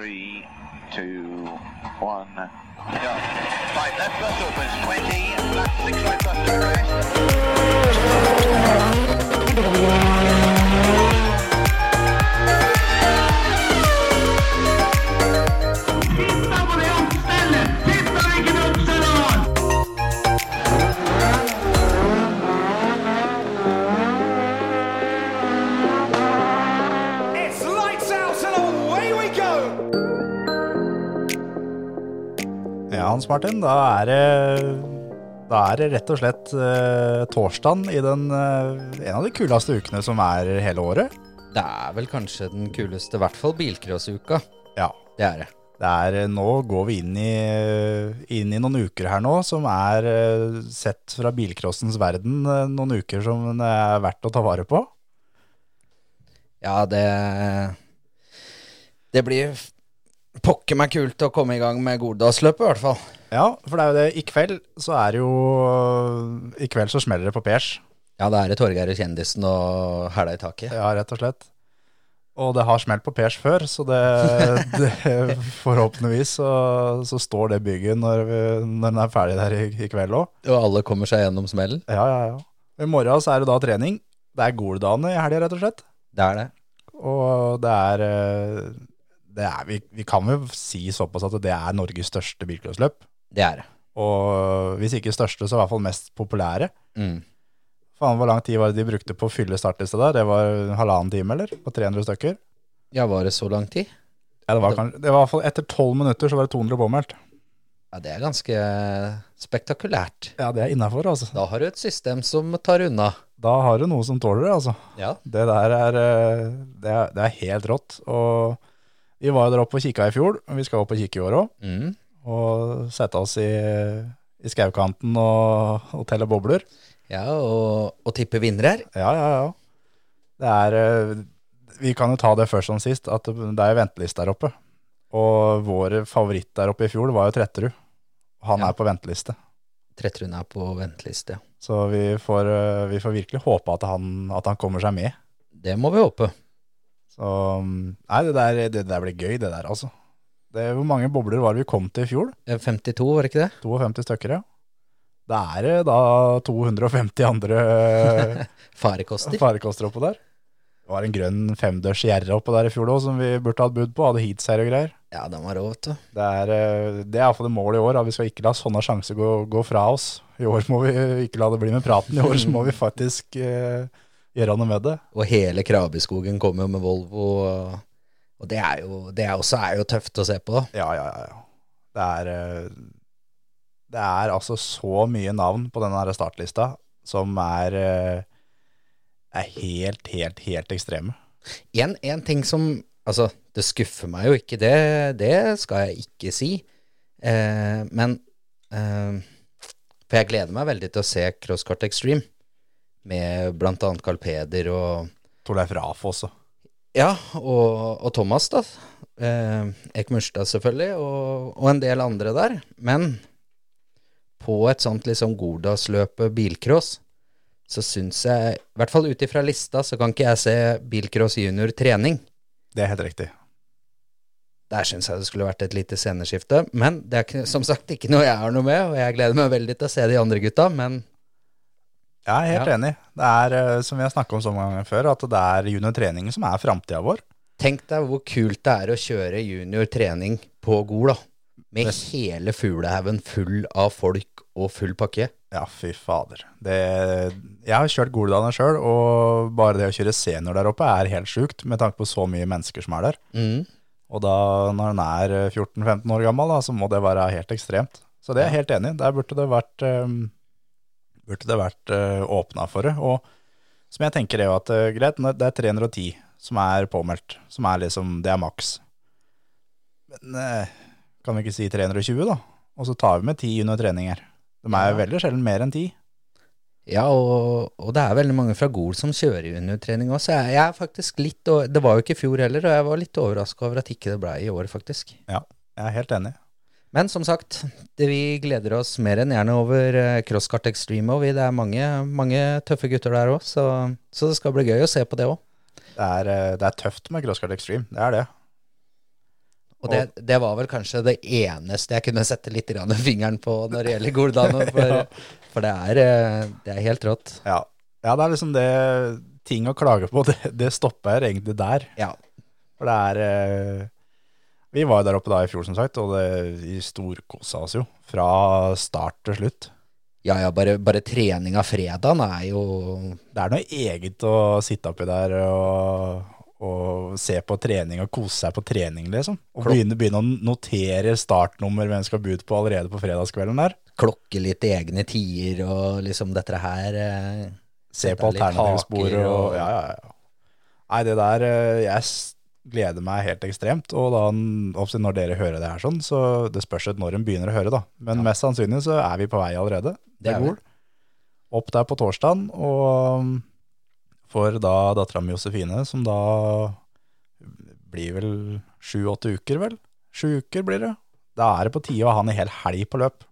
three, two, one. Go. Right, left bus opens 20, left six right bus to rest. Hans Martin, da er det, da er det rett og slett uh, torsdagen i den, uh, en av de kuleste ukene som er hele året. Det er vel kanskje den kuleste, i hvert fall bilcrossuka. Ja, Det er det. det er, eh, nå går vi inn i, inn i noen uker her nå som er sett fra bilcrossens verden, noen uker som det er verdt å ta vare på. Ja, det Det blir pokker meg kult å komme i gang med Goldalsløpet, i hvert fall. Ja, for det er jo det, i kveld så er det jo, i kveld så smeller det på pers. Ja, det er det Torgeir og kjendisen og hæla i taket. Ja, rett og slett. Og det har smelt på pers før, så det, det forhåpentligvis så, så står det bygget når, vi, når den er ferdig der i, i kveld òg. Og alle kommer seg gjennom smellen. Ja, ja, ja. I morgen så er det da trening. Det er Goldane i helga, rett og slett. Det er det. Og det er, eh, er vi, vi kan jo si såpass at det er Norges største bilcrossløp. Det er det. Og hvis ikke største, så i hvert fall mest populære. Mm. Faen, hvor lang tid var det de brukte på å fylle startlista der? Det var halvannen time, eller? På 300 stykker? Ja, var det så lang tid? Ja, det var, kanskje, det var i hvert fall etter tolv minutter så var det 200 påmeldt. Ja, det er ganske spektakulært. Ja, det er innafor, altså. Da har du et system som tar unna. Da har du noe som tåler det, altså. Ja. Det der er, eh, det er, det er helt rått. Og vi var jo der oppe og kikka i fjor, og vi skal opp og kikke i år òg. Mm. Og sette oss i, i skaukanten og, og telle bobler. Ja, og, og tippe vinnere her. Ja, ja, ja. Det er eh, Vi kan jo ta det først som sist, at det det er venteliste der oppe. Og vår favoritt der oppe i fjor var jo Tretterud. Han Ja. er på venteliste. Tretterud er på venteliste. ja. Så vi får, eh, vi får virkelig håpe at han, at han kommer seg med. Det må vi håpe. Så Nei, det der, det der blir gøy, det der, altså. Det, hvor mange bobler var det vi kom til i fjor? Eh, 52, var det ikke det? 52 stykker, ja. Det er det da 250 andre Farekoster. farekoster oppå der. Det var en grønn femdørs gjerre oppå der i fjor òg, som vi burde hatt bud på. Hadde heatseier og greier. Ja, den var rå, vet du. Det er, eh, det er iallfall et mål i år. At vi skal ikke la sånne sjanser gå, gå fra oss. I år må vi ikke la det bli med praten. I år så må vi faktisk eh, gjøre noe med det. Og hele Krabiskogen kommer jo med Volvo. Og, det er jo det er også er jo tøft å se på. Ja, ja, ja. ja. Det er eh, Det er altså så mye navn på denne startlista som er eh, er helt, helt, helt ekstreme. En, en ting som Altså, det skuffer meg jo ikke, det, det skal jeg ikke si. Eh, men eh, For jeg gleder meg veldig til å se Crosscart Extreme. Med annet Carl Peder og Torleif Raff også. Ja, og, og Thomas, da. Eh, Ek Murstad, selvfølgelig, og, og en del andre der. Men på et sånt liksom Gordalsløpet bilcross, så syns jeg, i hvert fall ut ifra lista, så kan ikke jeg se bilcross junior trening. Det er helt riktig. Der syns jeg det skulle vært et lite sceneskifte. Men det er som sagt ikke noe jeg har noe med, og jeg gleder meg veldig til å se de andre gutta. Men Jeg er helt Ja. enig. Det er, eh, som vi har snakka om så mange ganger før, at det er juniortrening som er framtida vår. tenk deg hvor kult det er å kjøre juniortrening på Gol, da. Med hele fuglehaugen full av folk og full pakke. Ja, fy fader. Det, jeg har kjørt Goldane sjøl, og bare det å kjøre senior der oppe er helt sjukt, med tanke på så mye mennesker som er der. Mm. Og da, når en er 14-15 år gammel, da, så må det være helt ekstremt. Så det er jeg helt enig i. Der burde det vært, um, burde det vært uh, åpna for det. Og som jeg tenker er jo at uh, greit, det er 310 som er påmeldt, som er liksom, det er maks. Men uh, kan vi ikke si 320 da? Og så tar vi med 10 under treninger. De er Ja. veldig sjelden mer enn 10. Ja, og, og det er veldig mange fra Gol som kjører juniortrening òg, så jeg, jeg er faktisk litt Det var jo ikke i fjor heller, og jeg var litt overraska over at ikke det ble i år, faktisk. Ja, jeg er helt enig. Men som sagt, det, vi gleder oss mer enn gjerne over eh, Crosskart Extreme òg. Det er mange, mange tøffe gutter der òg, så, så det skal bli gøy å se på det òg. Det uh, det er tøft med Crosskart Extreme, det er det. Og det, det var vel kanskje det eneste jeg kunne sette litt fingeren på når det gjelder Goldano. For, for det, er, eh, det er helt rått. Ja. ja, det er liksom det Ting å klage på, det, det stopper egentlig der. Ja. For det er eh, Vi var jo der oppe da i fjor, som sagt, og det, vi storkosa oss jo. Fra start til slutt. Ja, ja, bare, bare av fredagen er jo Det er noe eget å sitte oppi der og, og se på trening og kose seg på trening, liksom. Og begynne, begynne å notere startnummer hvem skal bud på allerede på fredagskvelden der. klokke litt egne tider og liksom dette her eh, Se på litt alternativspor haker og Ja, ja, ja. Nei, det der eh, Jeg gleder meg helt ekstremt. Og da, når dere hører det her sånn, så det spørs når en begynner å høre, da. Men mest sannsynlig så er vi på vei allerede. Det er god. Opp der på torsdagen, og um, for da dattera mi Josefine, som da blir vel sju-åtte uker, vel? Sju uker blir det. Da er det på tide å ha en hel helg på løp.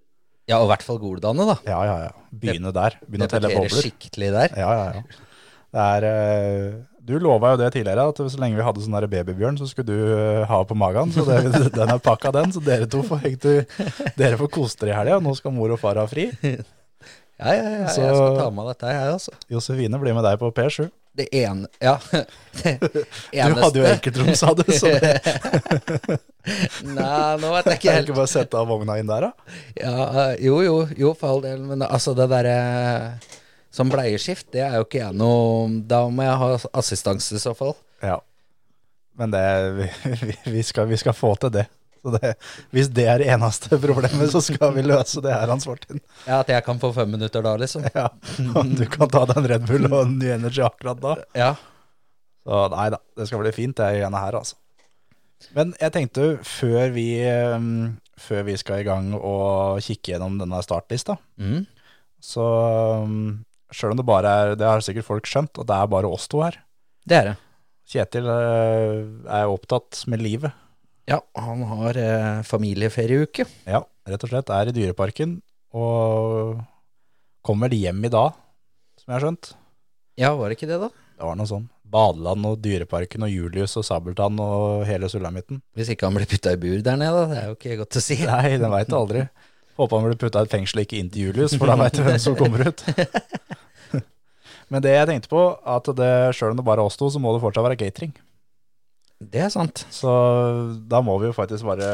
Ja, og i hvert fall Goldane, da. Ja, ja, ja. Begynne der. Begynne å telle bobler. bobler. skikkelig der. Ja, ja, ja. Det er, eh, du lova jo det tidligere, at så lenge vi hadde sånn babybjørn, så skulle du eh, ha på magen. Så det, den er pakka, den. Så dere to får Dere får kose dere i helga. Nå skal mor og far ha fri. Ja, ja, ja, Så- jeg skal ta med dette, jeg, også. Josefine blir med deg på P7. Det ene Ja. Det Du hadde jo enkeltrom, sa du. Så det Nei, nå vet jeg ikke kan du ikke bare sette av vogna inn der, da. Ja, eh, jo, jo, jo, for all del. Men altså, det derre Som bleieskift, det er jo ikke jeg noe Da må jeg ha assistanse i så fall. Ja. Men det, vi, vi- skal, vi skal få til det. Så det. Hvis det er det eneste problemet, så skal vi løse det her, Hans Martin. Ja, At jeg kan få fem minutter da, liksom. Ja. Og du kan ta deg en Red Bull og en ny Energy akkurat da. Ja. Så nei da, det skal bli fint det ene her, altså. Men jeg tenkte før vi, um, før vi skal i gang og kikke gjennom denne startlista, Mm. så um, sjøl om det bare er Det har sikkert folk skjønt, at det er bare oss to her. Det er det. Kjetil eh, er opptatt med livet. Ja, han har eh, familieferieuke. Ja, rett og slett. Er i Dyreparken og kommer hjem i dag, som jeg har skjønt. Ja, var det ikke det, da? Det var noe sånn. Badeland og Dyreparken og Julius og Sabeltann og hele sulamitten. Hvis ikke han blir putta i bur der nede, da. Det er jo ikke godt å si. Nei, den veit du aldri. Håper han blir putta i et fengsel og ikke inn til Julius, for da veit du hvem som kommer ut. Men det jeg tenkte på, at det sjøl om det bare er oss to, så må det fortsatt være catering. Det er sant. Så da må vi jo faktisk bare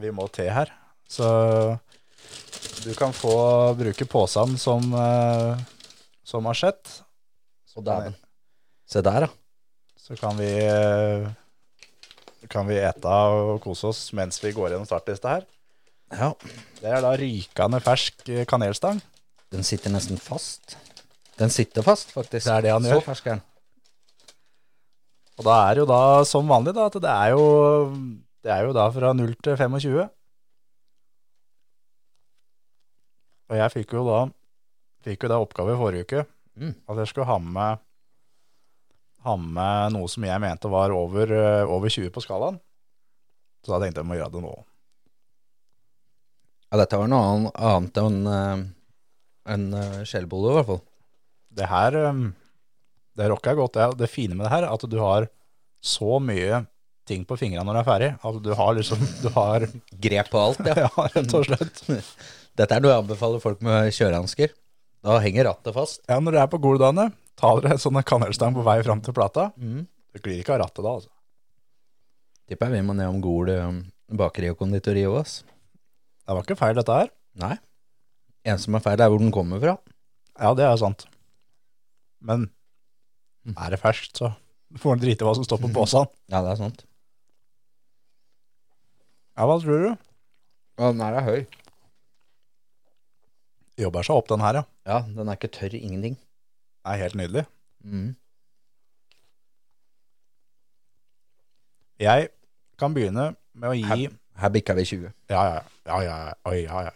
Vi må til her. Så du kan få bruke posen som, eh, som har skjedd. Så dæven. Se der, da. Så kan vi eh, kan vi ete og kose oss mens vi går gjennom startlista her. Ja. Det er da rykende fersk eh, kanelstang. Den sitter nesten fast. Den sitter fast, faktisk. Det er det han Så gjør. fersk er den. Og da er det jo da som vanlig da, at det er jo, det er jo da fra 0 til 25. Og jeg fikk jo da, fikk jo da oppgave i forrige uke, Mm. at jeg skulle ha med, ha med noe som jeg mente var over, eh, over 20 på skalaen. Så da tenkte jeg jeg må gjøre det nå. Ja, dette var noe annet enn uh, en, uh, skjellbolle, i hvert fall. Det her, um, det rocker godt. Det, det fine med det her er at du har så mye ting på fingrene når du er ferdig. At du har liksom, du har, Grep på alt, ja. ja, rett og slett. Dette er noe jeg anbefaler folk med kjørehansker. Da henger rattet fast. Ja, når dere er på Goldane, ta dere en sånn kanelstang på vei fram til plata. Mm. Du glir ikke av rattet da, altså. Tipper jeg vi må ned om Gol bakeri og konditori òg, ass. Det var ikke feil dette her. Nei. En som er feil, er hvor den kommer fra. Ja, det er sant. Men er det ferskt, så får en drite i hva som står på posen. Ja, det er sant. Ja, hva tror du? Ja, den her er høy. Jobber seg opp den her, ja. Ja, den er ikke tørr, ingenting. Det er helt nydelig. Mm. Jeg kan begynne med å gi Her, bikka vi 20. Ja, ja, ja, ja, ja, oi, ja, ja.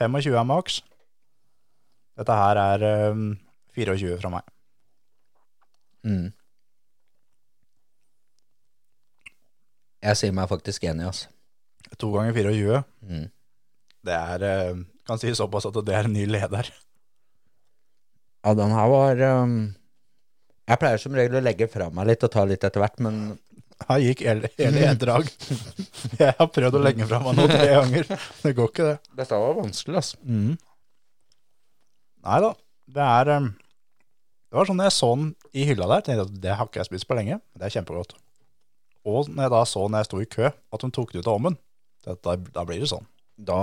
25 er maks. Dette her er um, 24 fra meg. Mm. Jeg sier meg faktisk enig, altså. To ganger 24, Mm. det er, uh, kan si såpass at det er en ny leder. Ja, den her var um, Jeg pleier som regel å legge fra meg litt og ta litt etter hvert, men Han gikk hele, ett drag. Jeg har prøvd å legge fra meg noe tre ganger. Det går ikke, det. Dette var vanskelig, altså. Nei da. Det er um, Det var sånn jeg så den i hylla der, tenkte at det har ikke jeg spist på lenge. Det er kjempegodt. Og når jeg da så når jeg sto i kø, at hun tok det ut av ovnen, da, da, blir det sånn. Da,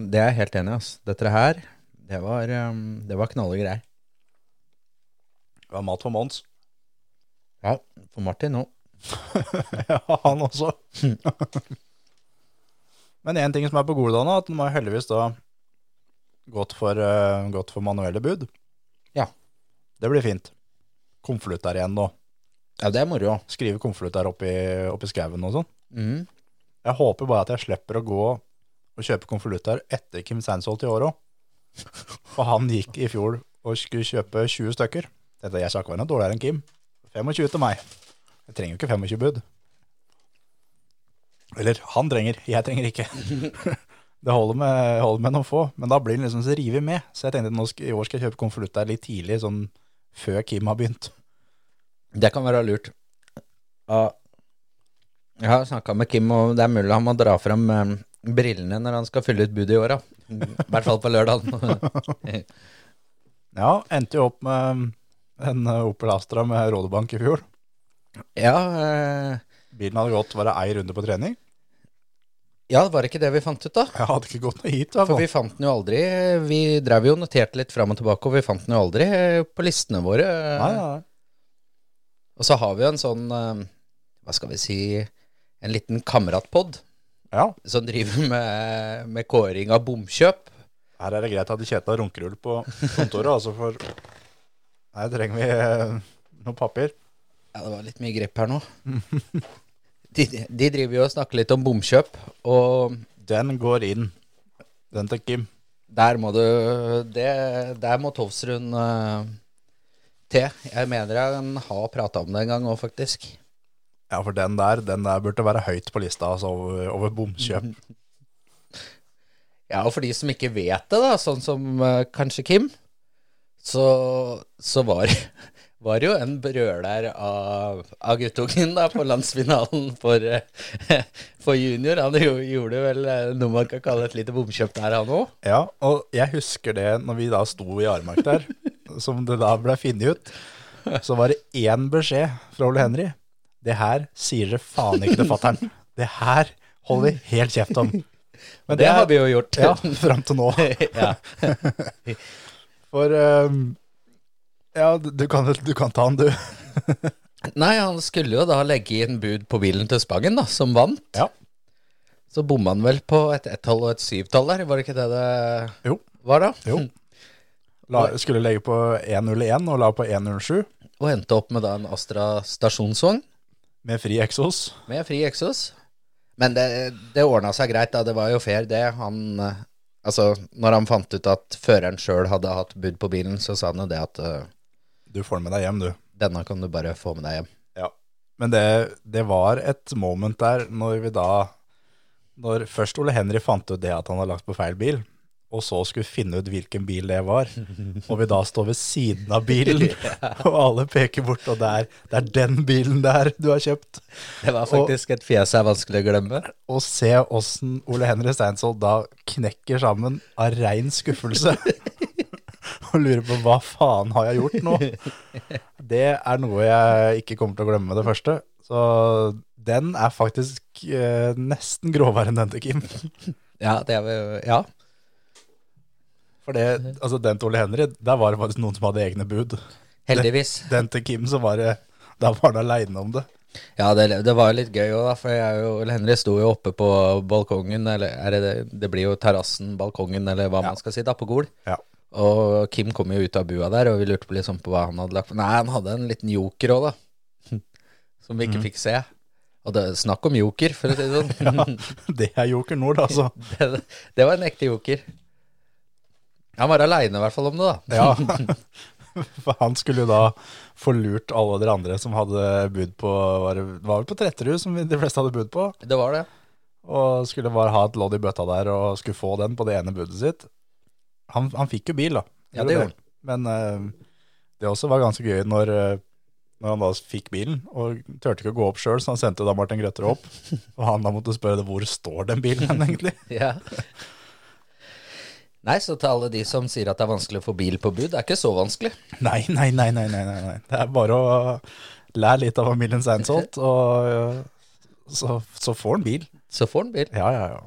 det er jeg helt enig i, altså. Dette her, det var, um, det var knalle greier. Det var mat for Mons. Ja, for Martin nå. Ja, han også. Men én ting som er på gode da nå, at den har heldigvis da gått for, uh, gått for manuelle bud. Ja. Det blir fint. Konvolutt der igjen nå. Ja, det er moro. Skrive konvolutt der oppe i, oppe i skauen og sånn. Mm. Jeg håper bare at jeg slipper å gå og kjøpe konvolutt der etter Kim Sandsholt i år òg. For han gikk i fjor og skulle kjøpe 20 stykker. Dette jeg sa ikke var noe dårligere enn Kim. 25 til meg. Jeg trenger jo ikke 25 bud. Eller han trenger, jeg trenger ikke. Det holder med, holder med noen få, men da blir den liksom så revet med. Så jeg tenkte skal, i år skal jeg kjøpe konvolutt litt tidlig, sånn før Kim har begynt. Det kan være lurt. Jeg har snakka med Kim, og det er mulig han må dra fram eh, brillene når han skal fylle ut budet i åra. I hvert fall på lørdag. Ja, endte jo opp med en Opel Astra med rådebank i fjor. Ja, eh, Bilen hadde gått bare ei runde på trening. ja, var det ikke det vi fant ut, da? Jeg hadde ikke gått noe hit. da. For vi fant den jo aldri Vi drev jo og noterte litt fram og tilbake, og vi fant den jo aldri eh, på listene våre. Nei, nei, nei. Og så har vi jo en sånn, eh, hva skal vi si, en liten kameratpod Ja, som driver med, med kåring av bomkjøp. her er det greit at Kjetil runkerull på kontoret, altså for Her trenger vi eh, noe papir. Ja, det var litt mye grep her nå. De, de driver jo og snakker litt om bomkjøp, og Den går inn. Den til Kim. der må du det, Der må Tovsrud uh, til. Jeg mener han har prata om det en gang òg, faktisk. Ja, for den der, den der burde være høyt på lista altså over, over bomkjøp. Ja, og for de som ikke vet det, da, sånn som uh, kanskje Kim, så, så var, var jo en brøler av, av guttungen da på landsfinalen for, eh, for junior. Han jo, gjorde vel eh, noe man kan kalle et lite bomkjøp der, han òg. Ja, og jeg husker det når vi da sto i Armark der, som det da ble funnet ut, så var det én beskjed fra Ole Henry. Det her sier dere faen ikke til fattern. Det her holder vi helt kjeft om. Men Det har vi jo gjort. Ja, fram til nå. ja. For ehm, Ja, du kan, du kan ta han, du. Nei, han skulle jo da legge inn bud på bilen til Spangen, da, som vant. Ja. Så bomma han vel på et ett-tall og et syvtall der, var det ikke det det Jo. var da? Jo. La, skulle legge på 101 og la på 107 Og endte opp med da en Astra stasjonsvogn med fri eksos. med fri eksos. Men det, det ordna seg greit, da. Det var jo fair, det. Han eh, Altså, når han fant ut at føreren sjøl hadde hatt bud på bilen, så sa han jo det at eh, Du får den med deg hjem, du. denne kan du bare få med deg hjem. Ja. Men det, det var et moment der når vi da Når først Ole Henry fant ut det at han hadde lagt på feil bil, og så skulle finne ut hvilken bil det var, og vi da står ved siden av bilen, og alle peker bort, og det er, det er den bilen der du har kjøpt. Det var faktisk et fjes er vanskelig å glemme. Og se åssen Ole Henry Steinsvold da knekker sammen av rein skuffelse. og lurer på hva faen har jeg gjort nå? Det er noe jeg ikke kommer til å glemme med det første. Så den er faktisk eh, nesten grovere enn den til Kim. Ja, det er Ja. For det, altså den til Ole Henry, der var det faktisk noen som hadde egne bud. Heldigvis. Den til Kim, så var det Da var han aleine om det. Ja, det, det var litt gøy òg. For jeg og Ole Henry sto jo oppe på balkongen, eller er det, det Det blir jo terrassen, balkongen, eller hva Ja. man skal si, da, på Gol. Ja. Og Kim kom jo ut av bua der, og vi lurte på liksom på hva han hadde lagt Nei, han hadde en liten joker òg, da. Som vi ikke fikk se. Og det, snakk om joker, for å si det sånn. Det er Joker Nord, altså. det, det var en ekte joker. Han var aleine i hvert fall om det, da. Ja. For han skulle jo da få lurt alle dere andre som hadde bud på Var det var vel på Tretterud som de fleste hadde bud på? Det var det. Og skulle bare ha et lodd i bøtta der og skulle få den på det ene budet sitt. Han, han fikk jo bil, da. Ja, det gjorde han. Men uh, det også var ganske gøy når, eh, når han da fikk bilen, og turte ikke å gå opp sjøl, så han sendte da Martin Grøtter opp. Og han da måtte spørre hvor står den bilen hen, egentlig? Ja. Nei, så til alle de som sier at det er vanskelig å få bil på bud, det er ikke så vanskelig. Nei, nei, nei, nei, nei, nei. Det er bare å lære litt av familien Seinsolt, og øh, så, så får han bil. Så får han bil. Ja, ja, ja.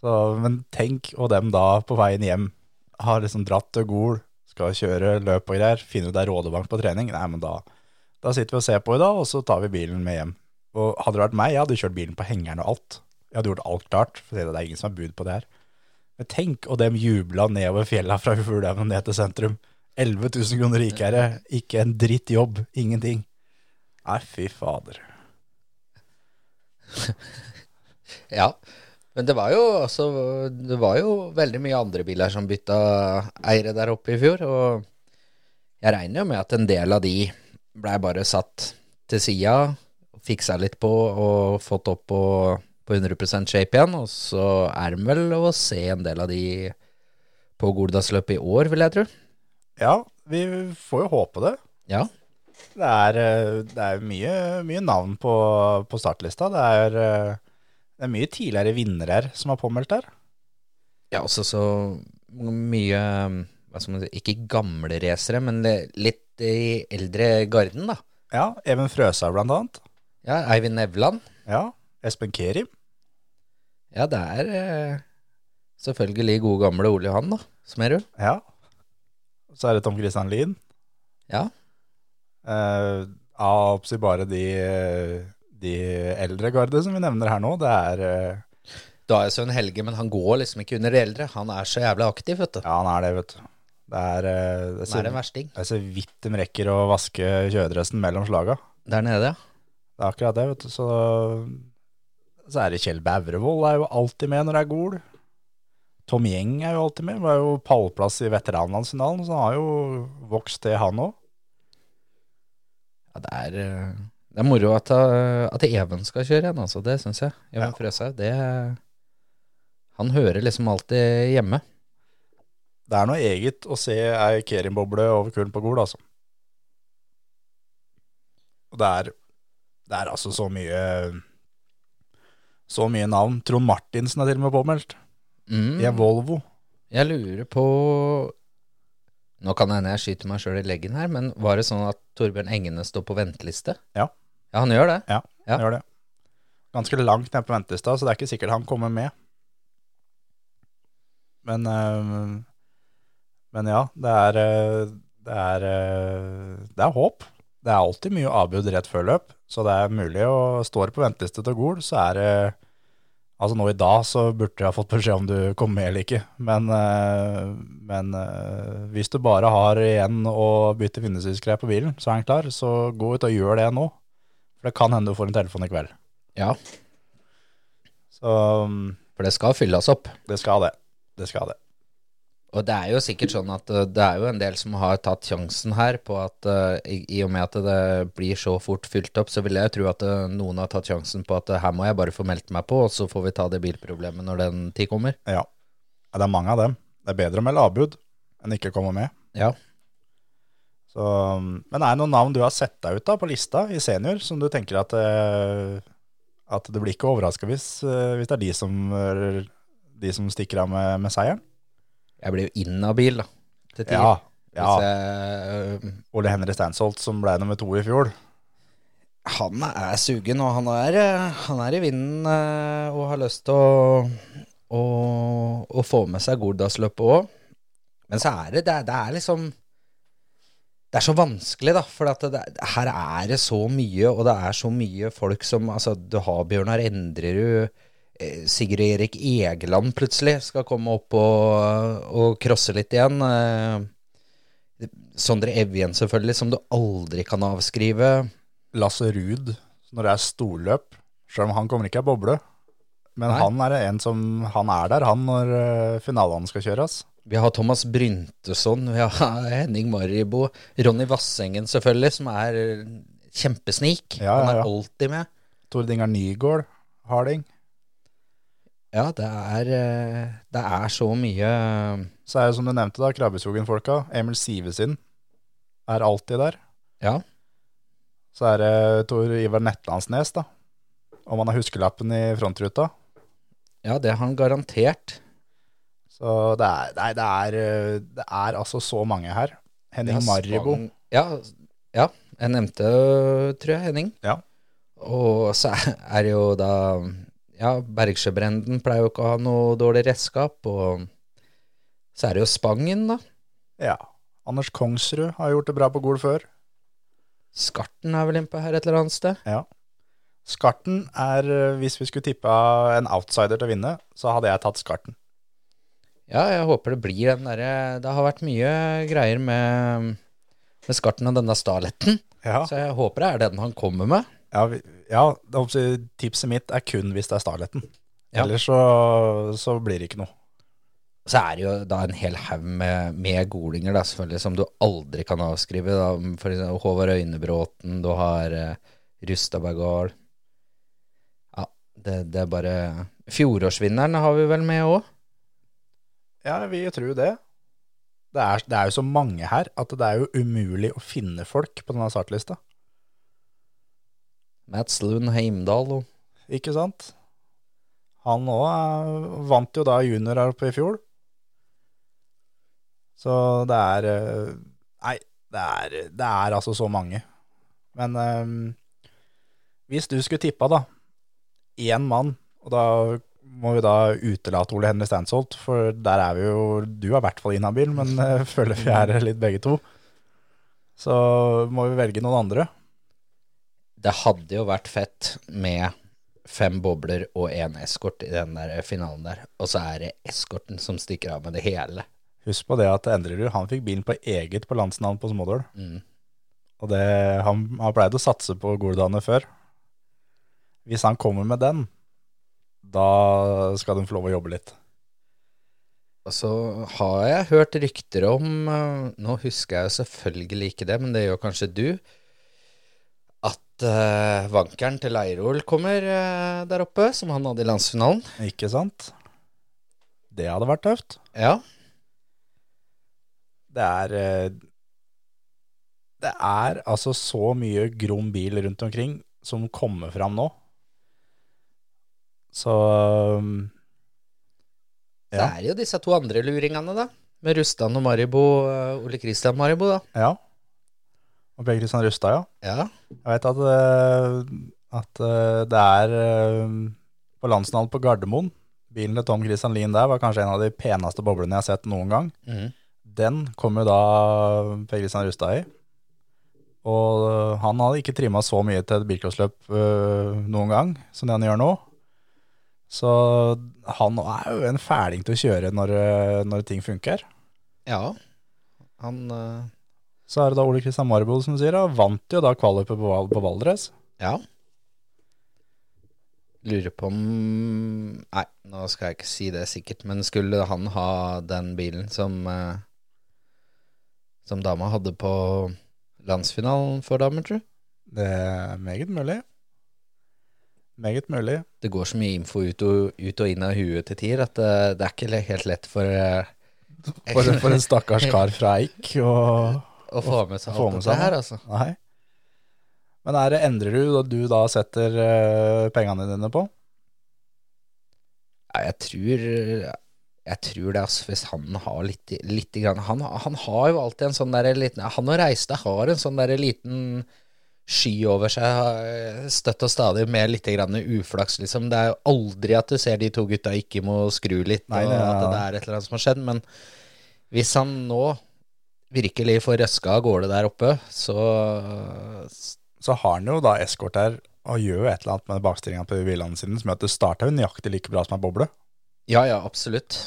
Så, men tenk, og dem da på veien hjem har liksom dratt til Gol, skal kjøre løp og greier, finner ut det Rådebank på trening. Nei, men da, da sitter vi og ser på i dag, og så tar vi bilen med hjem. Og hadde det vært meg, jeg hadde kjørt bilen på hengeren og alt. Jeg hadde gjort alt klart, for det er ingen som har bud på det her. Men tenk, og dem jubla nedover fjella fra Fuglehaugen ned til sentrum. 11 000 kroner rikere, ikke en dritt jobb, ingenting. Nei, fy fader. Ja. Men det var jo altså Det var jo veldig mye andre biler som bytta eiere der oppe i fjor, og jeg regner jo med at en del av de blei bare satt til sida, fiksa litt på og fått opp på, på 100 shape igjen, og så er det vel å se en del av de på Goldalsløpet i år, vil jeg tro. Ja, vi får jo håpe det. Ja. Det er, eh, det er mye, mye navn på, på startlista. Det er, eh, det er mye tidligere vinnere som har påmeldt her. Ja, også så mye man si, Ikke gamle racere, men litt i eldre garden, da. Ja, Even Frøsa blant annet. Ja, Eivind Nevland. Ja, Espen Kerim. Ja, det er eh, selvfølgelig gode gamle Ole Johan, da. Smerud. Ja. Så er det Tom Christian Lien. Ja. Eh, av oppsi bare de, de eldre garde som vi nevner her nå. Det er uh, Da er Sønn Helge, men han går liksom ikke under de eldre. Han er så jævlig aktiv, vet du. Ja, han er det, vet du. Det er, uh, det er det versting. det er så vidt de rekker å vaske kjøredressen mellom slaga. Der nede, ja. Det er akkurat det, vet du. Så, så er det Kjell Bævrevold er jo alltid med når det er Gol. Tom Gjeng er jo alltid med. Var jo pallplass i veteranlandsfinalen, så han har jo vokst det, han òg. ja det, er, eh, det er moro at, eh, at Even skal kjøre igjen, altså. Det syns jeg. Even Ja. Frøshaug. Det Han hører liksom alltid hjemme. Det er noe eget å se ei Kerim-boble over kulen på Gol, altså. Og det er, det er altså så mye Så mye navn. Trond Martinsen er til og med påmeldt. Mm. I en Volvo. Jeg lurer på Nå kan det hende jeg skyter meg sjøl i leggen her, men var det sånn at Torbjørn Engene står på venteliste? Ja. Ja, han gjør det. Ja, Ja. gjør det. Ganske langt ned på ventelista, så det er ikke sikkert han kommer med. Men, øh, men ja, det er, øh, det er øh, Det er håp. Det er alltid mye avbud rett før løp, så det er mulig å stå på venteliste til Gol, så er det Altså nå i dag så burde jeg ha fått beskjed om du kom med eller ikke, men, øh, men hvis du bare har igjen å bytte vindusviskgreier på bilen, så er den klar, så gå ut og gjør det nå. For det kan hende du får en telefon i kveld. Ja, Så um, for det skal fylles opp. det skal det. Det skal det. Og det er jo sikkert sånn at uh, det er jo en del som har tatt sjansen her på at uh, i, i og med at det blir så fort fylt opp, så vil jeg tro at uh, noen har tatt sjansen på at uh, her må jeg bare få meldt meg på, og så får vi ta det bilproblemet når den tid kommer. Ja. ja. Det er mange av dem. Det er bedre å melde avbud enn ikke komme med. Ja. Så, um, men er det noen navn du har sett deg ut da på lista i senior, som du tenker at, eh, at det blir ikke overraska hvis, eh, hvis det er de som, er de som stikker av med, med seieren? Jeg blir jo inhabil, da. Til tider. Ja. ja. Jeg, uh, Ole Henry Stansholt, som ble nummer to i fjor. han er sugen, og han er, han er i vinden og har lyst til å, å, å få med seg Gordalsløpet òg. Men så er det, det det er liksom Det er så vanskelig, da. For at det, her er det så mye, og det er så mye folk som Altså, du har Bjørnar Endrerud. eh, Sigurd Erik Egeland plutselig skal komme opp og, crosse litt igjen. Eh, Sondre Evjen, selvfølgelig, som du aldri kan avskrive. Lasse Ruud, når det er storløp, selv om han kommer ikke av boble. Men Nei. han er en som Han er der, han, når eh, finalene skal kjøres. Vi har Thomas Bryntesson, vi har Henning Maribo, Ronny Vassengen selvfølgelig, som er kjempesnik. Ja, ja, Han er alltid med. Tord Nygaard, Harding. Ja, det er, eh, det er så mye Så er det som du nevnte, da, Krabbeskogen-folka. Emil Sivesin er alltid der. Ja. Så er det Tor Ivar Netlandsnes, da. Om han har huskelappen i frontruta. Ja, det har han garantert. Så det er, nei, det er, det er altså så mange her. Henning Ja, Maribo. Ja, ja, jeg nevnte, tror jeg, Henning. Ja. Og så er- det jo da Ja, Bergsjøbrenden pleier jo ikke å ha noe dårlig redskap, og så er det jo Spangen, da. ja. Anders Kongsrud har gjort det bra på Gol før. Skarten er vel innpå her et eller annet sted. Ja. Skarten er, hvis vi skulle tippa en outsider til å vinne, så hadde jeg tatt Skarten. Ja, jeg håper det blir den derre Det har vært mye greier med, med Skarten og denne Starletten, Ja, så jeg håper det er den han kommer med. ja, vi, ja tipset mitt er kun hvis det er Starletten. Ja. Ellers så, så blir det ikke noe. Så er det jo da en hel haug med, med golinger, da, selvfølgelig, som du aldri kan avskrive. Da. For eksempel Håvard Øynebråten, du har uh, Rustabergard Ja, det, det er bare Fjorårsvinneren har vi vel med òg? Ja, vi tror det. Det er, det er jo så mange her at det er jo umulig å finne folk på denne startlista. Mats Lund Heimdal og Ikke sant? Han òg vant jo da junior her oppe i fjor. Så det er eh, Nei, det er, det er altså så mange. Men um, hvis du skulle tippa, da, én mann, og da må vi da utelate Ole Henry Stansholt, for der er vi jo Du er i hvert fall inhabil, men uh, føler vi er litt begge to. Så må vi velge noen andre. Det hadde jo vært fett med fem bobler og én eskort i den der finalen der, og så er det eskorten som stikker av med det hele. Husk på det at Endrerud han fikk bilen på eget på landsnavn på Smådøl. Mm. Og det, han har pleid å satse på Goldane før. Hvis han kommer med den, da skal de få lov å jobbe litt. Og så har jeg hørt rykter om eh, Nå husker jeg jo selvfølgelig ikke det, men det gjør kanskje du. At uh, vankeren til Leirol kommer uh, der oppe, som han hadde i landsfinalen. Ikke sant? Det hadde vært tøft. Ja. Det er uh, Det er altså så mye grom bil rundt omkring som kommer fram nå. Så um, Ja. er det jo disse to andre luringene, da. Med Rustan og Maribo, eh, Ole Kristian Maribo, da. Ja. Og Per Kristian Rusta, ja. Ja. Jeg vet at, eh, at eh, det er på landsnavn på Gardermoen. Bilen til Tom Christian Lien der var kanskje en av de peneste boblene jeg har sett noen gang. Mm. Den kommer da Per Kristian Rusta i. Og han hadde ikke trimma så mye til et bilcrossløp noen gang som det han gjør nå. Så han er jo en fæling til å kjøre når, eh, når ting funker. ja. Han uh... Så er det da Ole Kristian Marboe som sier, da, vant jo da kvalikupet på, Val- på Valdres. Ja. Lurer på om Nei, nå skal jeg ikke si det sikkert, men skulle han ha den bilen som uh, Som dama hadde på landsfinalen for damer, tru? Det er meget mulig. Meget mulig. Det går så mye info ut og, ut og inn av huet til tider at det, det er ikke helt lett for eh, For, for en stakkars kar fra Eik. Å få med seg alt dette her, altså. nei. Men er det endrer du da du da setter eh, pengene dine på? Ja, jeg tror Jeg tror det, altså, hvis han har litt, litt grann, han, han har jo alltid en sånn der liten Han og Reistad har en sånn der liten sky over seg støtt og stadig med litt grann uflaks, liksom. Det er jo aldri at du ser de to gutta ikke må skru litt, Nei, og at det er et eller annet som har skjedd. Men hvis han nå virkelig får røska av gårde der oppe, så Så har han jo da eskort der og gjør jo et eller annet med bakstillinga på bilene sine som gjør at det starter jo nøyaktig like bra som ei boble. Ja, ja, absolutt.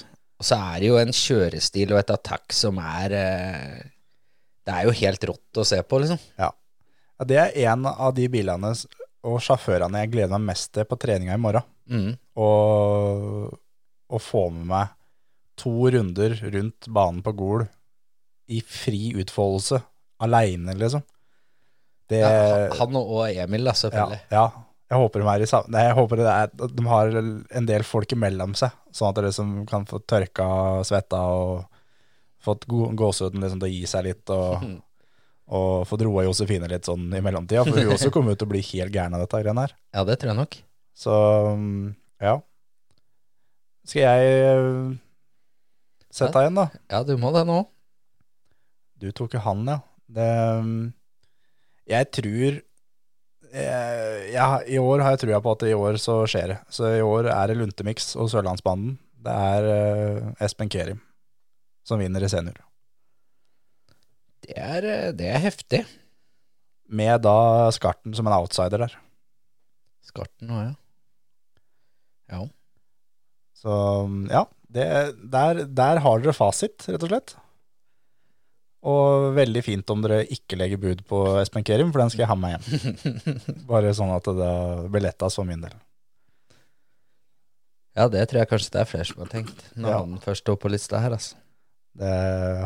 Og så er det jo en kjørestil og et attack som er eh, Det er jo helt rått å se på, liksom. Ja. Ja. Det er en av de bilene og sjåførene jeg gleder meg mest til på treninga i morgen. Mm. Og, og få med meg to runder rundt banen på Gol i fri utfoldelse, aleine, liksom. Det Ja, han og Emil, da, selvfølgelig. ja. Jeg håper de er i sam... Nei, jeg håper det er, de har en del folk imellom seg, sånn at de liksom kan få tørka svetta og fått gåsehuden liksom til å gi seg litt, og, Og få droa Josefine litt sånn i mellomtida, for hun også kommer ut til å bli helt gæren av dette greiene her. Ja, det tror jeg nok. Så mm, ja. Skal jeg sette deg igjen, da? Ja, du må det nå. Du tok jo han, ja. Det, mm, jeg tror jeg, jeg, I år har jeg trua på at i år så skjer det. Så i år er det Luntemix og Sørlandsbanden. Det er øh, Espen Kerim som vinner i senior. Det er, eh, det er heftig. Med da Skarten som en outsider der. Skarten òg, ja. Ja. Så ja, det, der, der har dere fasit, rett og slett. Og veldig fint om dere ikke legger bud på Espen Kerim, for den skal jeg ha med hjem. Bare sånn at det blir lettest for min del. ja, det tror jeg kanskje det er flere som har tenkt, når Ja. han først står på lista her, altså. Det,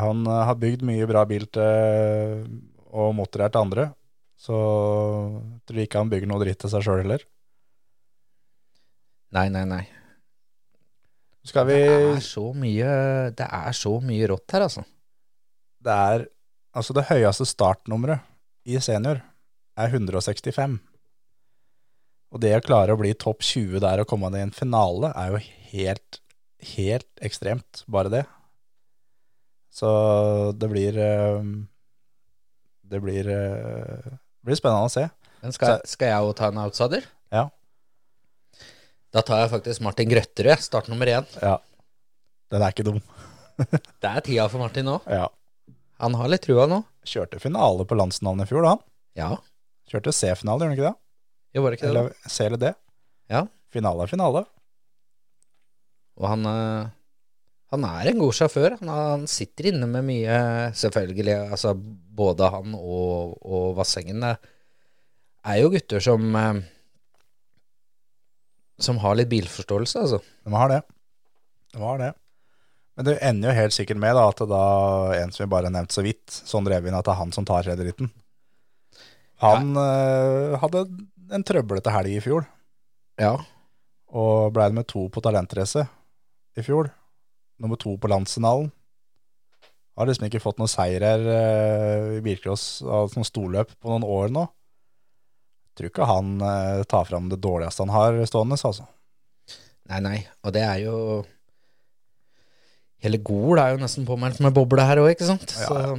han eh, har bygd mye bra bil til, og motorer til andre, så jeg tror ikke han bygger noe dritt til seg sjøl heller. Nei, nei, nei. Skal vi Det er så mye Det er så mye rått her, altså. Det er Altså, det høyeste startnummeret i senior er 165. Og det å klare å bli topp 20 der og komme ned i en finale, er jo helt, helt ekstremt, bare det. Så det blir eh, Det blir, eh, det blir spennende å se. Skal, skal jeg òg ta en outsider? Ja. Da tar jeg faktisk Martin Grøtterud, start nummer én. Ja. Den er ikke dum. Det er tida for Martin nå. Ja. Han har litt trua nå. Kjørte finale på landsnavnet i fjor, da. han. Ja, Kjørte C-finale, gjorde han ikke det? jo var det ikke det? Eller C eller D. Ja. Finale er finale. Og han, eh, han er en god sjåfør. Han, han sitter inne med mye, selvfølgelig. Altså, både han og, og Vassengen er jo gutter som eh, Som har litt bilforståelse, altså. De har det. De har det. Men det ender jo helt sikkert med da, at da en som vi bare har nevnt så vidt, Sondre Evin, at det er han som tar rederitten. Han eh, hadde en trøblete helg i fjor, Ja. og ble med to på talentrace i fjor. Nummer to på landsfinalen. Har liksom ikke fått noen seirer eh, i bilcross av sånn storløp på noen år nå. Tror ikke han eh, tar fram det dårligste han har stående, altså. Nei, nei. Og det er jo Hele Gol er jo nesten påmeldt med boble her òg, ikke sant? Ja, Så ja.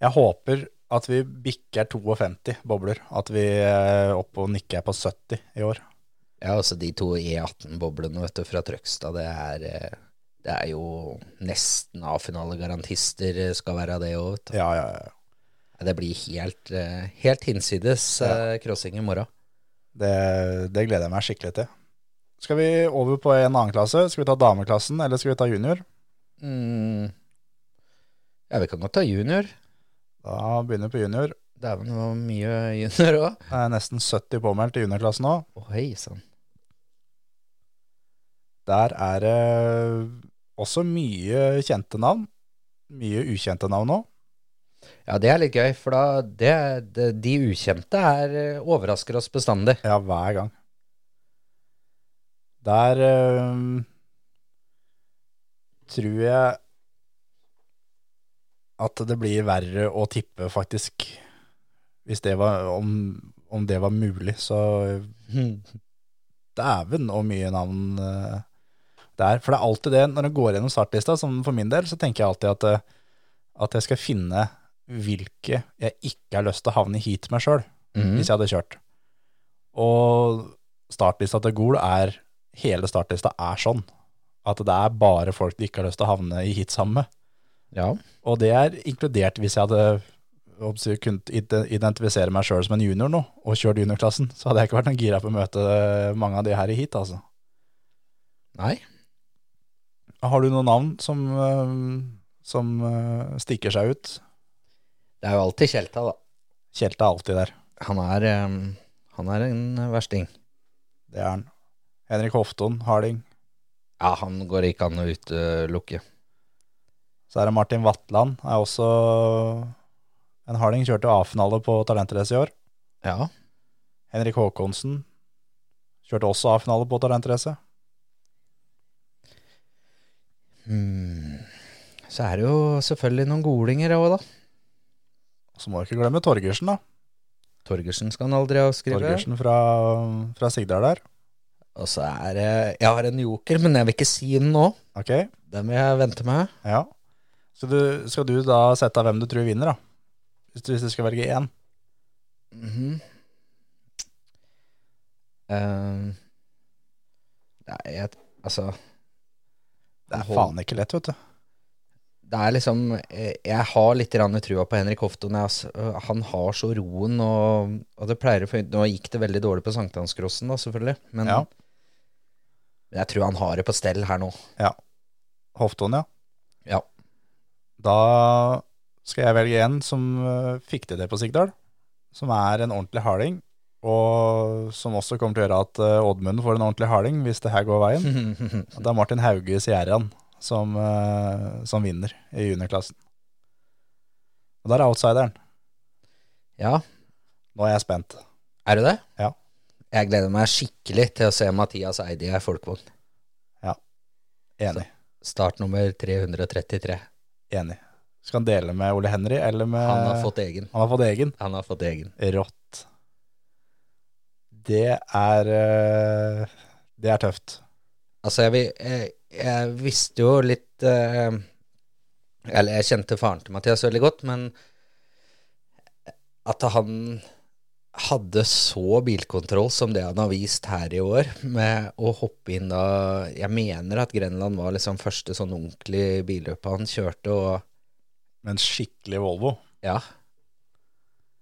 Jeg håper at vi bikker 52 bobler. At vi er oppe og nikker på 70 i år. Ja, altså de to E18-boblene vet du, fra Trøgstad, det er, eh, det er jo nesten A-finalegarantister eh, skal være det òg, vet du. Ja, ja, ja. Det blir helt, eh, helt hinsides eh, crossing i morgen. Det, det gleder jeg meg skikkelig til. Skal vi over på en annen klasse? Skal vi ta dameklassen, eller skal vi ta junior? Mm. Ja, vi kan godt ta junior. Da begynner vi på junior. Dæven, det var mye junior òg. Er nesten 70 påmeldt i juniorklassen nå. Oh, hei sann. Der er det også mye kjente navn. Mye ukjente navn òg. Ja, det er litt gøy, for da det, det, De ukjente er, eh, overrasker oss bestandig. Ja, hver gang. Der øh, tror jeg at det blir verre å tippe, faktisk. Hvis det var Om, om det var mulig, så Dæven, og mye navn eh, det er. For det er alltid det, når du går gjennom startlista, som for min del, så tenker jeg alltid at, eh, at jeg skal finne hvilke jeg ikke har lyst til å havne i heat med sjøl mm. hvis jeg hadde kjørt. Og startlista til Gol er Hele startlista er sånn. At det er bare folk de ikke har lyst til å havne i hit sammen med. Ja. Og det er inkludert hvis jeg hadde jeg, kunnet identifisere meg sjøl som en junior nå, og kjørt juniorklassen, så hadde jeg ikke vært noen gira på å møte mange av de her i hit, altså. Nei. Har du noen navn som, øh, som øh, stikker seg ut? Det er jo alltid Kjelta, da. Kjelta er alltid der. Han er, eh, han er en versting. Det er han. Henrik Hofton, Harding. Ja, han går ikke an å utelukke. Så er det Martin Vatland, er også en harding. Kjørte A-finale på Talentrace i år. Ja. Henrik Håkonsen kjørte også A-finale på Talentrace. Hmm. Så er det jo selvfølgelig noen golinger òg, da. Så må du ikke glemme Torgersen, da. Torgersen skal han aldri avskrive. Torgersen fra, fra Sigdal der. Og så er det Jeg har en joker, men jeg vil ikke si den nå. Ok, Den vil jeg vente med. ja. Så du, skal du da sette av hvem du tror vinner, da? Hvis du, hvis du skal velge én? Mhm. uh, Nei, jeg Altså Det er faen ikke lett, vet du. Det er liksom eh, Jeg har litt trua på Henrik Hofton. Øh, Han har så roen, og, og det pleier å Nå gikk det veldig dårlig på sankthanscrossen, da, selvfølgelig. Men Ja. jeg tror han har det på stell her nå. Ja. Hofton, ja. Ja. Da skal jeg velge en som eh, fikk til det på Sigdal. Som er en ordentlig harding. Og som også kommer til å gjøre at uh, Oddmund får en ordentlig harding hvis det her går veien. Det er Martin Hauge Sierran som, uh, som vinner i juniorklassen. Og der er outsideren. ja, Nå er jeg spent. er du det? Ja. Jeg gleder meg skikkelig til å se Mathias Eidi i folkevogn. Enig. Startnummer 333. Enig. Skal han dele med Ole Henry, eller med Han har fått egen. Han har fått egen. Han har fått egen. Rått. Det er eh, Det er tøft. Altså, jeg, jeg, jeg visste jo litt eh, Eller jeg kjente faren til Mathias veldig godt, men at han hadde så bilkontroll som det han har vist her i år, med å hoppe inn da Jeg mener at Grenland var liksom første sånn ordentlig billøp han kjørte, og en skikkelig Volvo. ja.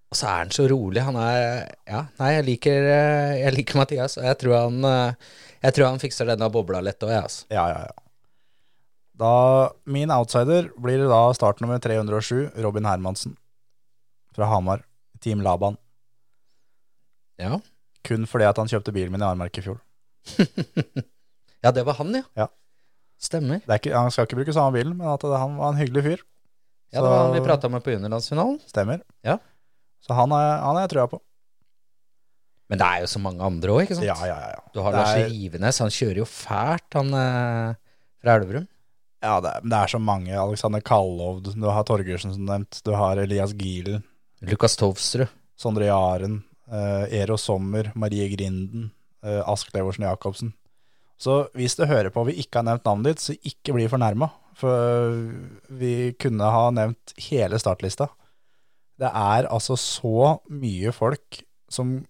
Og så er han så rolig. Han er Ja, nei, jeg liker, eh, jeg liker Mathias, og jeg tror han eh, Jeg tror han fikser denne bobla lett òg, jeg, altså. Ja, ja, ja. Da, min outsider blir da startnummer 307, Robin Hermansen. Fra Hamar. Team Laban. Ja. Kun fordi at han kjøpte bilen min i Armark i fjor. ja, det var han, ja. Ja. Stemmer. Det er ikke, han skal ikke bruke samme bilen, men at det, han var en hyggelig fyr. Ja, det var han vi prata med på juniorlandsfinalen. Stemmer. Ja. Så han er jeg trua på. Men det er jo så mange andre òg, ikke sant? Ja, ja, ja. Du har Det Lars er- Rivenes, han kjører jo fælt, han eh, fra Elverum. Ja, det er, det er så mange. Alexander Kallovd, du har Torgersen som nevnt, du har Elias Gielen, Lukas Tovsrud. Sondre Jaren, eh, Ero Sommer, Marie Grinden, eh, Ask Leversen Jacobsen. Så hvis du hører på og vi ikke har nevnt navnet ditt, så ikke bli fornærma. For vi kunne ha nevnt hele startlista. Det er altså så mye folk som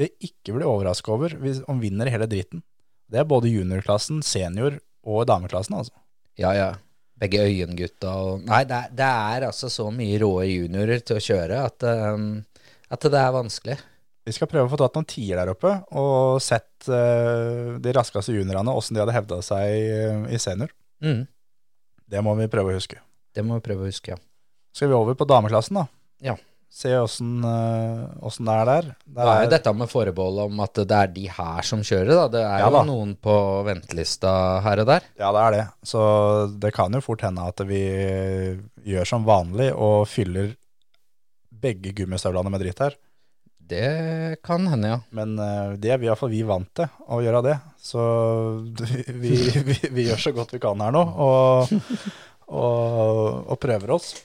jeg ikke blir overraska over hvis, om vinner hele dritten. Det er både juniorklassen, senior og dameklassen, altså. Ja, ja. Begge Øyengutta og Nei, det er, det er altså så mye råe juniorer til å kjøre at, um, at det er vanskelig. Vi skal prøve å få tatt noen tier der oppe, og sett uh, de raskeste juniorene, åssen de hadde hevda seg i senior. Mm. Det må vi prøve å huske. Det må vi prøve å huske, ja. Skal vi over på dameklassen, da? Ja. Se åssen eh, det er der. Det der er jo dette med forbehold om at det er de her som kjører, da. Det er Ja jo da. noen på ventelista her og der. Ja, det er det. Så det kan jo fort hende at vi gjør som vanlig og fyller begge gummistøvlene med dritt her. Det kan hende, ja. Men eh, det er vi iallfall vi vant til, å gjøre det. Så vi, vi, vi gjør så godt vi kan her nå, og, og, og prøver oss.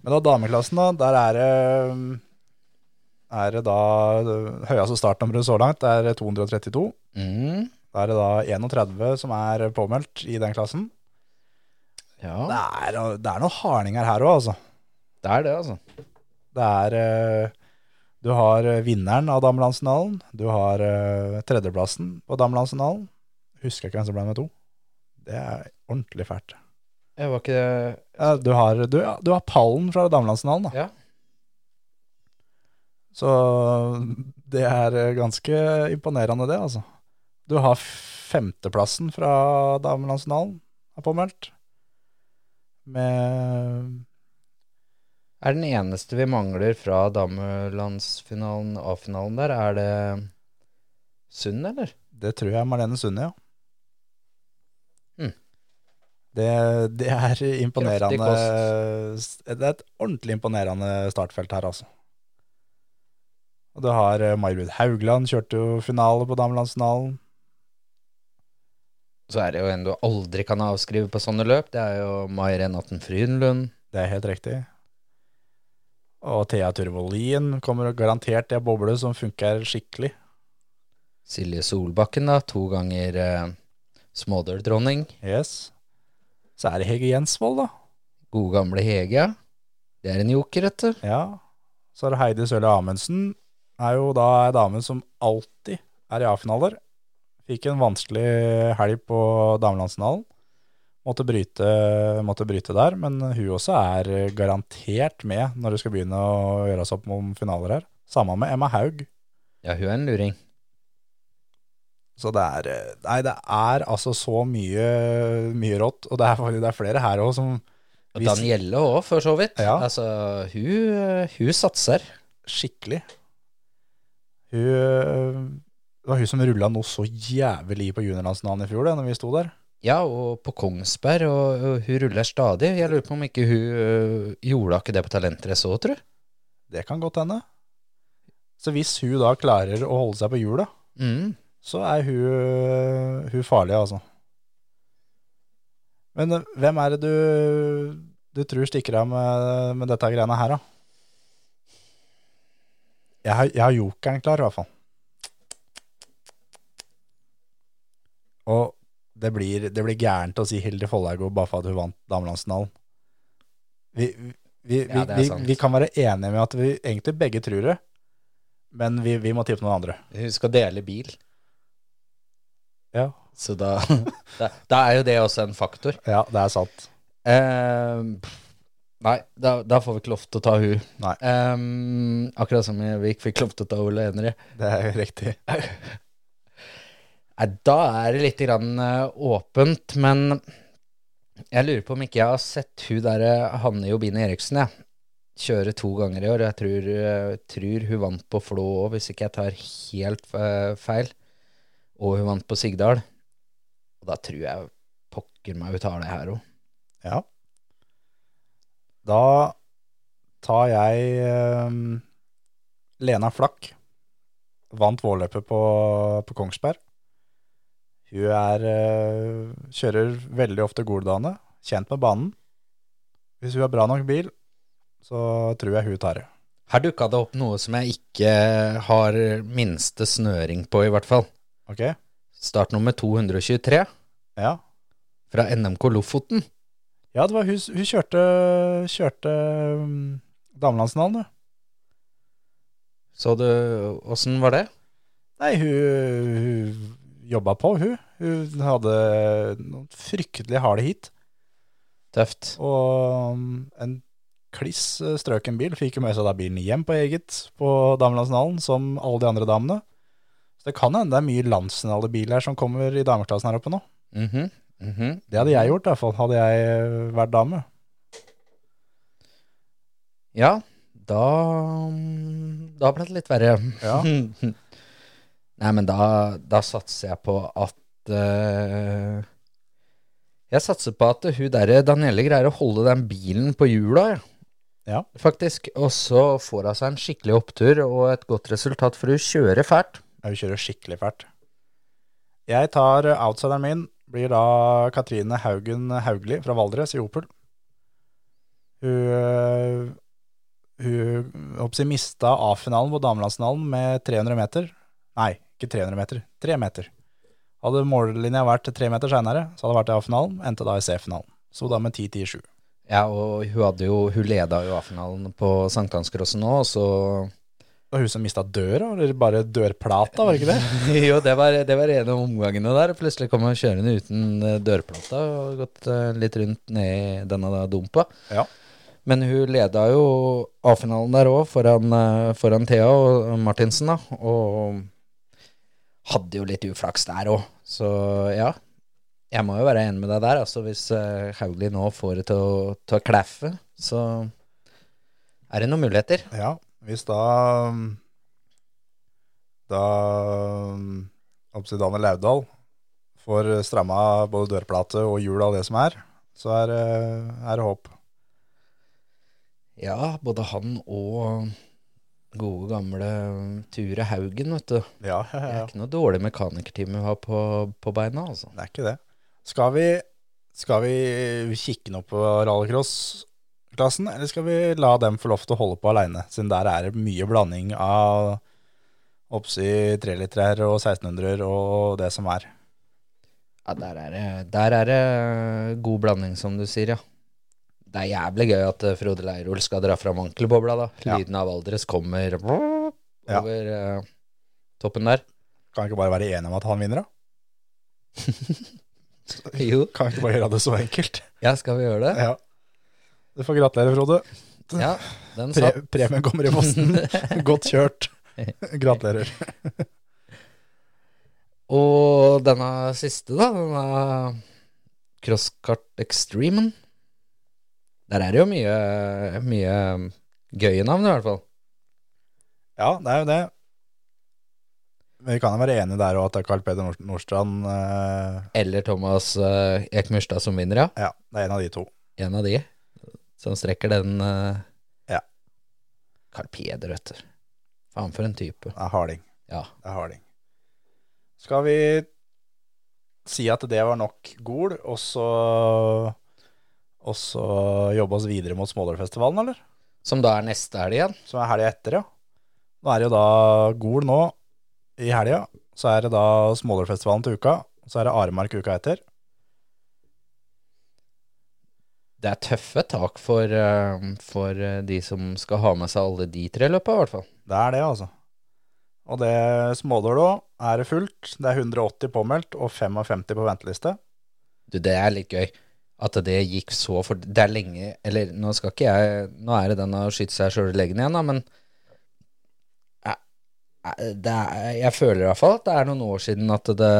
Men da dameklassen, da, der er det er det da høyeste startnummeret så langt, det er 232. Mm. Da er det da 31 som er påmeldt i den klassen. Ja, Det er, det er noen hardninger her òg, altså. det er det, altså. Det er eh, Du har eh, vinneren av damelandsfinalen. Du har eh, tredjeplassen på damelandsfinalen. Husker ikke hvem som ble med to. Det er ordentlig fælt. Jeg var ikke Ja, du, har, du, ja, du har pallen fra damelandsfinalen, da. Ja. Så det er eh, ganske imponerende, det, altså. Du har femteplassen fra damelandsfinalen, er påmeldt. Med Er den eneste vi mangler fra damelandsfinalen, A-finalen der, er det Sund, eller? Det tror jeg Marlene Sunde, ja. Det, det er imponerende Det er et ordentlig imponerende startfelt her, altså. Og du har eh, Haugland, kjørte jo finale på damelandsfinalen. Så er det jo en du aldri kan avskrive på sånne løp. Det er jo Mai Renaten Frydenlund. Det er helt riktig. Og Thea Turvolin kommer garantert i ei boble som funker skikkelig. Silje Solbakken, da. To ganger eh, smådørdronning. Yes. Så er det Hege Jensvold, da. Gode gamle Hege. ja. Det er en joker, vet du. Ja. Så er det Heidi Sørli Amundsen. Er jo da ei dame som alltid er i A-finaler. Fikk en vanskelig helg på damelandsfinalen. Måtte bryte, måtte bryte der, men hun også er garantert med når det skal begynne å gjøres opp om finaler her. Samme med Emma Haug. Ja, hun er en luring. Så det er Nei, det er altså så mye, mye rått. Og det er, det er flere her òg som Og Danielle òg, for så vidt. Ja. Altså, hun, eh, hun satser. skikkelig. Hun Det var hun som rulla noe så jævlig på juniorlandsnavnet i fjor, det, når vi sto der. Ja, og på Kongsberg, og, hun ruller stadig. Jeg lurer på om ikke hun gjorde ikke det på Talentrace òg, tror du? Det kan godt hende. Så hvis hun da klarer å holde seg på hjula, Mm. Så er hun, hun farlig, altså. Men eh, hvem er det du, du tror stikker av med, med dette greiene her, da? Jeg har, jeg har jokeren klar, i hvert fall. Og det blir, det blir gærent å si Hilde Follhaug bare for at hun vant damelandsfinalen. Vi, vi, vi, Ja, vi, vi kan være enige med at vi egentlig begge tror det, men vi, vi må tippe noen andre. Hun skal dele bil, Ja, så da, da, da er jo det også en faktor. ja det er sant. Eh, nei, da, da får vi ikke lov til å ta hun. Nei. Eh, akkurat som vi ikke fikk lov til å ta Ole Henry. Det er riktig. Nei, da er det litt grann eh, åpent, men jeg lurer på om ikke jeg har sett hun der eh, Hanne Jobine Eriksen, jeg. Kjøre to ganger i år. Jeg tror, eh, tror hun vant på Flå òg, hvis ikke jeg tar helt feil. Og hun vant på Sigdal. Og da tror jeg pokker meg hun tar det her òg. Ja. Da tar jeg um, Lena Flakk. Vant vårløpet på, på Kongsberg. Hun er uh, kjører veldig ofte Goldane, kjent med banen. Hvis hun har bra nok bil, så tror jeg hun tar det. Her dukka det opp noe som jeg ikke har minste snøring på, i hvert fall. Ok? Startnummer 223 Ja. fra NMK Lofoten. Ja, det var hun, hun kjørte, kjørte um, damelandsnavn, du. Så du åssen var det? Nei, hun, hun jobba på, hun. Hun hadde noen fryktelig harde hit. Tøft. Og um, en kliss eh, strøken bil. Fikk jo med seg da bilen hjem på eget på damelandsfinalen, som alle de andre damene. Så det kan hende det er mye landsfinale biler som kommer i dameklassen her oppe nå. Mhm, mhm. Det hadde jeg gjort, i hvert fall. Hadde jeg eh, vært dame. Ja, da Da ble det litt verre. Ja. Nei, men da, da satser jeg på at uh, Jeg satser på at hun derre Danielle greier å holde den bilen på hjula, ja. Ja. Faktisk. Og så får hun seg en skikkelig opptur og et godt resultat, for hun kjører fælt. Hun kjører skikkelig fælt. Jeg tar eh, outsideren min, blir da Katrine Haugen Haugli fra Valdres i Opel. Hun, øh, hun håper mista A-finalen på damelandsfinalen med 300 meter. Nei, ikke 300 meter, 3 meter. Hadde mållinja vært tre meter seinere, så hadde det vært i A-finalen. Endte da i C-finalen. Så da med 10-10-7. Ja, og hun hadde jo Hun leda jo A-finalen på Sankthanscrossen nå, så Det var hun som mista døra, eller bare dørplata, var det ikke det? Jo, det var, det var en av omgangene der. Plutselig kom hun kjørende uten eh, dørplata og gått eh, litt rundt ned i denne dumpa. Ja. Men hun leda jo A-finalen der òg, foran, eh, foran Thea og Martinsen, da. Og hadde jo litt uflaks der òg. Så ja. Jeg må jo være enig med deg der. Altså Hvis Hauglie nå får det til å, til å klaffe, så er det noen muligheter. Ja, hvis da Da Oppsidane Laudal får stramma både dørplate og hjul av det som er, så er, det- er det håp. Ja, både han og gode gamle Ture Haugen, vet du. Ja, ja, Det er ikke noe dårlig mekanikerteam vi har på, på beina, altså. Det er ikke det. Skal vi, skal vi kikke nå på rallycross S-klassen, eller skal vi la dem få lov til å holde på aleine? Siden der er det mye blanding av oppsi trelitere og 1600 og det som er. Ja, der er, det, der er det god blanding, som du sier, ja. Det er jævlig gøy at eh, Frode Leirol skal dra fram ankelbobla, da. Ja. Av Valdres kommer over Ja. uh, toppen der. Kan ikke bare være enig om at han vinner, da? Jo. Kan ikke bare gjøre det så enkelt? Ja, skal vi gjøre det? Ja. Du får gratulere, Frode. Ja, den Pre satt. premien kommer i posten. Godt kjørt. Gratulerer. Og denne siste, da, denne Crosskart Extremen Der er det jo mye, mye gøye navn, i hvert fall. Ja, det er jo det. Men vi kan jo være enige der òg at det er Carl Peder Nord Nordstrand eh, Eller Thomas eh, Ekmyrstad som vinner, ja. Ja, det er en av de to. En av de som strekker den uh, Ja. Carl Peder, vet du. Faen for en type. Det er harding. Ja. Det er harding. Skal vi si at det var nok Gol, og så og så jobbe oss videre mot Smådølfestivalen, eller? Som da er neste helg igjen. Som er helga etter, ja. Nå er det jo da Gol nå i helga. Så er det da Smådølfestivalen til uka. Så er det Aremark uka etter. Det er tøffe tak for, eh, for eh, de som skal ha med seg alle de tre løpa, i hvert fall. Det er det, altså. Og det Smådøl òg er det fullt. Det er 180 påmeldt og 55 på venteliste. Du, det er litt gøy at det gikk så for Det er lenge Eller nå skal ikke jeg Nå er det den å skyte seg sjøl i leggen igjen, da, men eh, eh, er, Jeg føler i hvert fall at det er noen år siden at det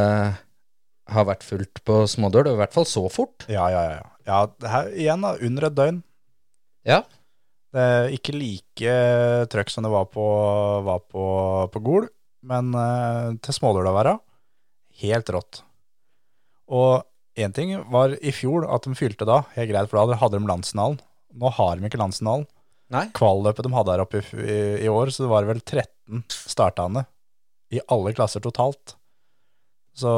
har vært fullt på Smådøl, og i hvert fall så fort. Ja, ja, ja. Ja her, igjen, da, under et døgn. Ja. Det er ikke like trøkk som det var på, var på, på Gol, men uh, til å være, helt rått. Og én ting var i fjor at de fylte da, helt greit, for da hadde de landsfinalen. Nå har de ikke landsfinalen. Kvalløpet de hadde her oppe i, i, i år, så det var vel 13 startende i alle klasser totalt. Så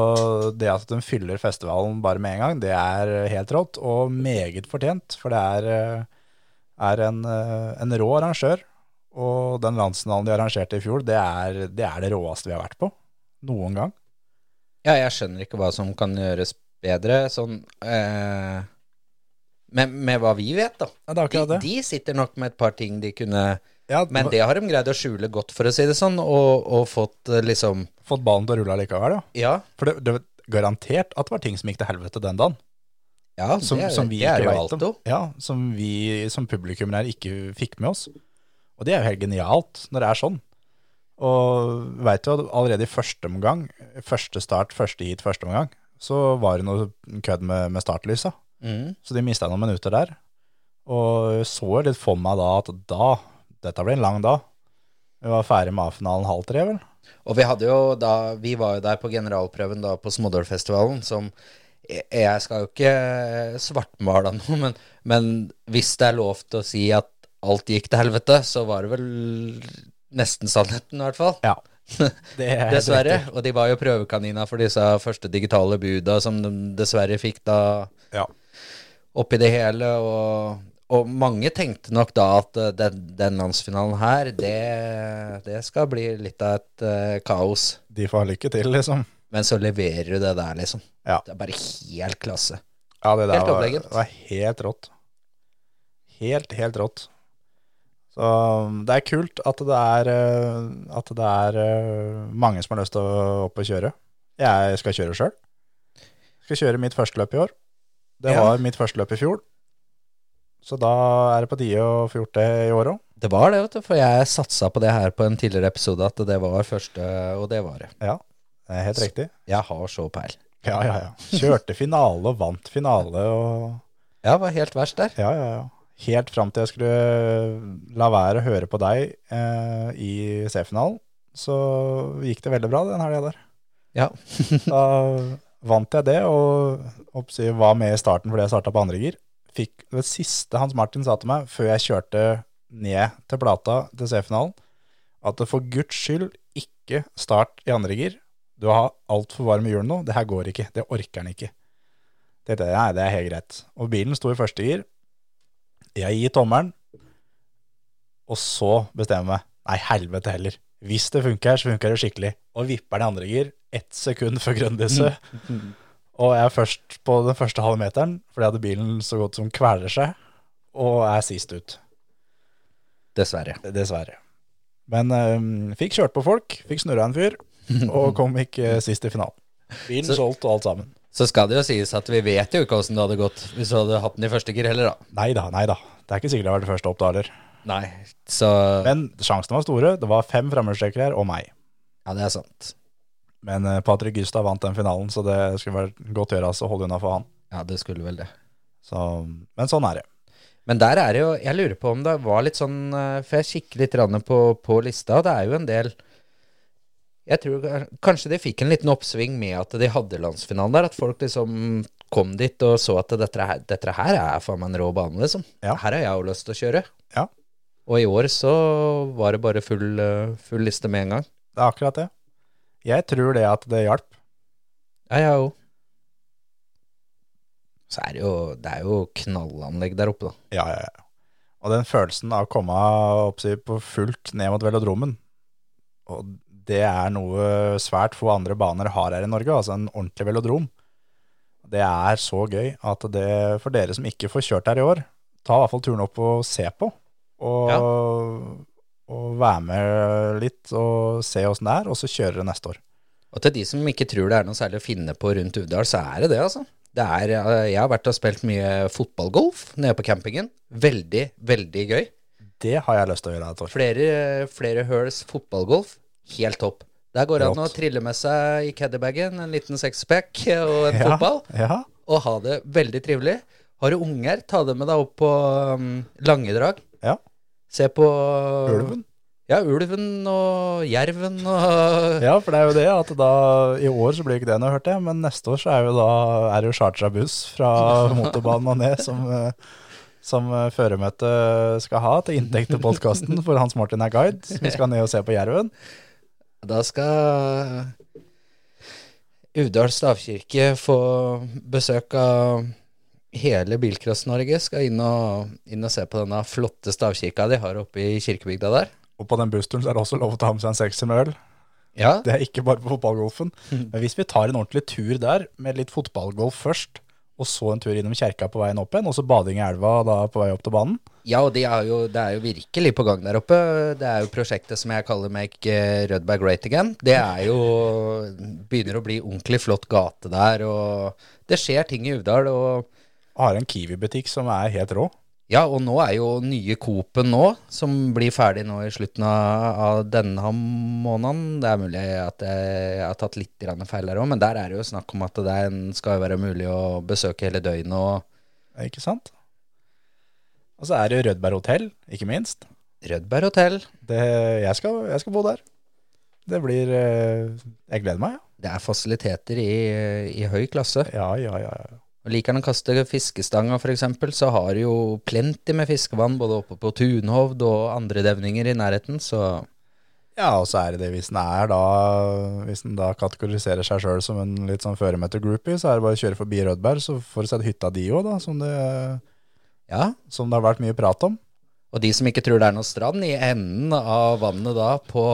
det at de fyller festivalen bare med en gang, det er helt rått, og meget fortjent. For det er, eh, er en, eh, en rå arrangør. Og den landsfinalen de arrangerte i fjor, det er, det er det råeste vi har vært på. Noen gang. Ja, jeg skjønner ikke hva som kan gjøres bedre, sånn eh, med, med hva vi vet, da. Ja, De, de sitter nok med et par ting de kunne Ja, Men det har de greid å skjule godt, for å si det sånn, og, og fått eh, liksom Fått ballen til å rulle likevel, ja. Ja, For det, det var garantert at det var ting som gikk til helvete den dagen. ja Som, det, er- som vi det er ikke jo vet alt om. jo. Ja, som vi som publikum her ikke fikk med oss. Og det er jo helt genialt når det er sånn. Og veit jo at allerede i første omgang, første start, første hit, første omgang, så var det noe kødd med, med startlysa. Mm. Så de mista noen minutter der. Og så litt for meg da at da Dette blir en lang dag. Vi var ferdig med A-finalen halv tre, vel? Og vi hadde jo da Vi var jo der på generalprøven da på Smådølfestivalen, som jeg- Jeg skal jo ikke svartmale noe, men, men hvis det er lov til å si at alt gikk til helvete, så var det vel nesten sannheten, i hvert fall. Ja. Det er Dessverre. riktig. Og de var jo prøvekanina for disse første digitale buda som de dessverre fikk da Ja. oppi det hele. Og, og mange tenkte nok da at eh, den, den landsfinalen her, det, det skal bli litt av et uh, kaos. De får ha lykke til, liksom. Men så leverer du det der, liksom. Ja. Det er bare helt klasse. Ja, det der Helt var, overlegent. var helt rått. Helt, helt rått. Så um, det er kult at det er, eh, at det er mange som har lyst til å opp og kjøre. Jeg skal kjøre sjøl. Skal kjøre mitt første løp i år. Det Ja. var mitt første løp i fjor. Så da er det på tide å få gjort det i år òg. Det var det, vet du, for jeg satsa på det her på en tidligere episode, at det var første, og det var det. Ja, det er helt riktig. Jeg har så peil. Ja, ja, ja. Kjørte finale og vant finale og Ja, var helt verst der. Ja, ja, ja. Helt fram til jeg skulle la være å høre på deg eh, i C-finalen, så gikk det veldig bra den helga der. Ja. Da vant jeg det, og oppsi, var med i starten fordi jeg starta på andre gir. Fikk det siste Hans Martin sa til meg før jeg kjørte ned til plata til C-finalen, at for guds skyld ikke start i andre gir. Du har altfor varme hjul nå, det her går ikke, det orker han ikke. Det, det, nei, det er helt greit. Og bilen sto i første gir, Jeg gir tommelen, og så bestemmer jeg meg. Nei, helvete heller. Hvis det funker, så funker det skikkelig. Og vipper den i andre gir ett sekund før grønnlyset. Og jeg er først på den første halvmeteren, fordi at bilen så godt som kveler seg, og er sist ut. Dessverre. Dessverre. Men øhm, fikk kjørt på folk, fikk snurra en fyr, og kom ikke sist i finalen. Bilen Så- solgt og alt sammen. Så skal det jo sies at vi vet jo ikke åssen det hadde gått hvis du hadde hatt den i første gir heller, da. Nei da, nei da. Det er ikke sikkert det var det første opp da heller. Nei. Så Men sjansene var store. Det var fem fremmedstrekere og meg. Ja, det er sant. Men eh, Patrick Gustav vant den finalen, så det skulle vært godt gjøres å holde unna for han. Ja, det skulle vel det. Så, men sånn er det. Men der er det jo Jeg lurer på om det var litt sånn eh, For jeg kikker litt på, på lista, og det er jo en del Jeg tror kanskje de fikk en liten oppsving med at de hadde landsfinalen der. At folk liksom kom dit og så at dette her, dette her er faen meg en rå bane, liksom. Ja. Her har jeg jo lyst til å kjøre. Ja. Og i år så var det bare full, eh, full liste med en gang. Det er akkurat det. Jeg tror det at det hjalp. Ja, jeg òg. Så er det jo Det er jo knallanlegg der oppe, da. Ja, ja, ja. Og den følelsen av å komme opp på fullt ned mot velodromen, og det er noe svært få andre baner har her i Norge, altså en ordentlig velodrom. Det er så gøy at det, for dere som ikke får kjørt her i år, ta i hvert fall turen opp og se på. Og, Ja. Og være med litt og se åssen det er, og så kjøre neste år. Og til de som ikke tror det er noe særlig å finne på rundt Uvdal, så er det det, altså. Det er, eh, jeg har vært og spilt mye fotballgolf nede på campingen. Veldig, veldig gøy. Det har jeg lyst til å gjøre et år. Flere, flere høls fotballgolf. Helt topp. Der går det an å trille med seg i caddybagen en liten sexpack og en Ja, fotball, Ja, og ha det veldig trivelig. Har du unger, ta dem med deg opp på um, Langedrag. ja. Se på Ulven. Ja, ulven og jerven og Ja, for det er jo det at da I år så blir ikke det noe, hørte jeg, men neste år så er jo da er det jo chartra buss fra motorbanen og ned som, eh, som eh, føremøtet skal ha til inntekt til podkasten, for Hans Martin er guide. som skal ned og se på jerven. Da skal Uvdal stavkirke få besøk av hele Bilcross-Norge. Skal inn og, inn og se på denne flotte stavkirka de har oppe i kirkebygda der. Og på den bussturen så er det også lov å ta med seg en sekser med øl. Ja, Det er ikke bare på fotballgolfen. Men hvis vi tar en ordentlig tur der, med litt fotballgolf først, og så en tur innom kjerka på veien opp igjen, og så bading i elva da på vei opp til banen, ja og det er jo, det er jo virkelig på gang der oppe. Det er jo prosjektet som jeg kaller Make eh, Rødberg Great Again. Det er jo Begynner å bli ordentlig flott gate der, og det skjer ting i Uvdal. og har en Kiwi-butikk som er helt rå. Ja, og nå er jo nye Coop-en nå, som blir ferdig nå i slutten av, denne måneden. Det er mulig at jeg, har tatt litt feil der òg, men der er det jo snakk om at det skal være mulig å besøke hele døgnet. Og Ikke sant? Og så er det Rødberg hotell, ikke minst. Rødberg hotell. Jeg, jeg skal bo der. Det blir eh, Jeg gleder meg, ja. Det er fasiliteter i, i høy klasse. ja. Ja, ja, ja. Og Liker han å kaste fiskestanga, f.eks., så har du jo plenty med fiskevann både oppe på Tunhovd og andre devninger i nærheten, så Ja, og så er det det hvis den er da Hvis den da kategoriserer seg sjøl som en litt sånn føremeter-groupie, så er det bare å kjøre forbi Rødberg, så får du sett hytta di òg, da, som det, ja. som det har vært mye prat om. Og de som ikke tror det er noe strand, i enden av vannet da på,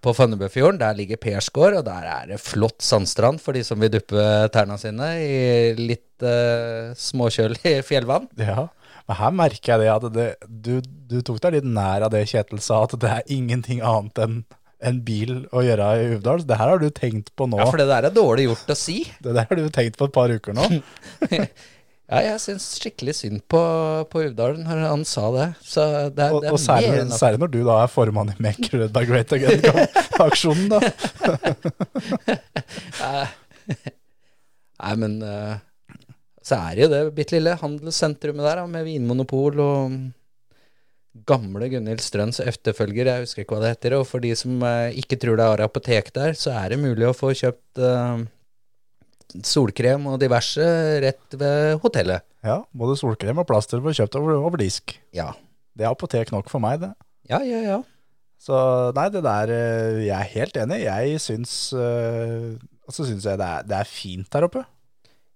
på Fønnebøfjorden, der ligger Persgård, og der er det flott sandstrand for de som vil duppe tærne sine i litt uh, småkjølig fjellvann. Ja, men her merker jeg det at det, du, du tok deg litt nær av det Kjetil sa, at det er ingenting annet enn en bil å gjøre i Uvdal. Det her har du tenkt på nå. Ja, for det der er dårlig gjort å si. Det der har du tenkt på et par uker nå. Ja, jeg syns skikkelig synd på, på Uvdalen når han sa det. Så det Og, det er og særlig, særlig når du da er formann i Make the Great Again-aksjonen, da. Nei, men eh, så er det jo det bitte lille handelssentrumet der, med vinmonopol og gamle Gunhild Strøns efterfølger, jeg husker ikke hva det heter. Og for de som eh, ikke tror det er apotek der, så er det mulig å få kjøpt eh, solkrem og diverse rett ved hotellet. Ja, både solkrem og plaster får kjøpt over, over disk. Ja. Det er apotek nok for meg, det. Ja, ja, ja. Så nei, det der eh, Jeg er helt enig. Jeg syns eh, Og så syns jeg det er, det er fint der oppe.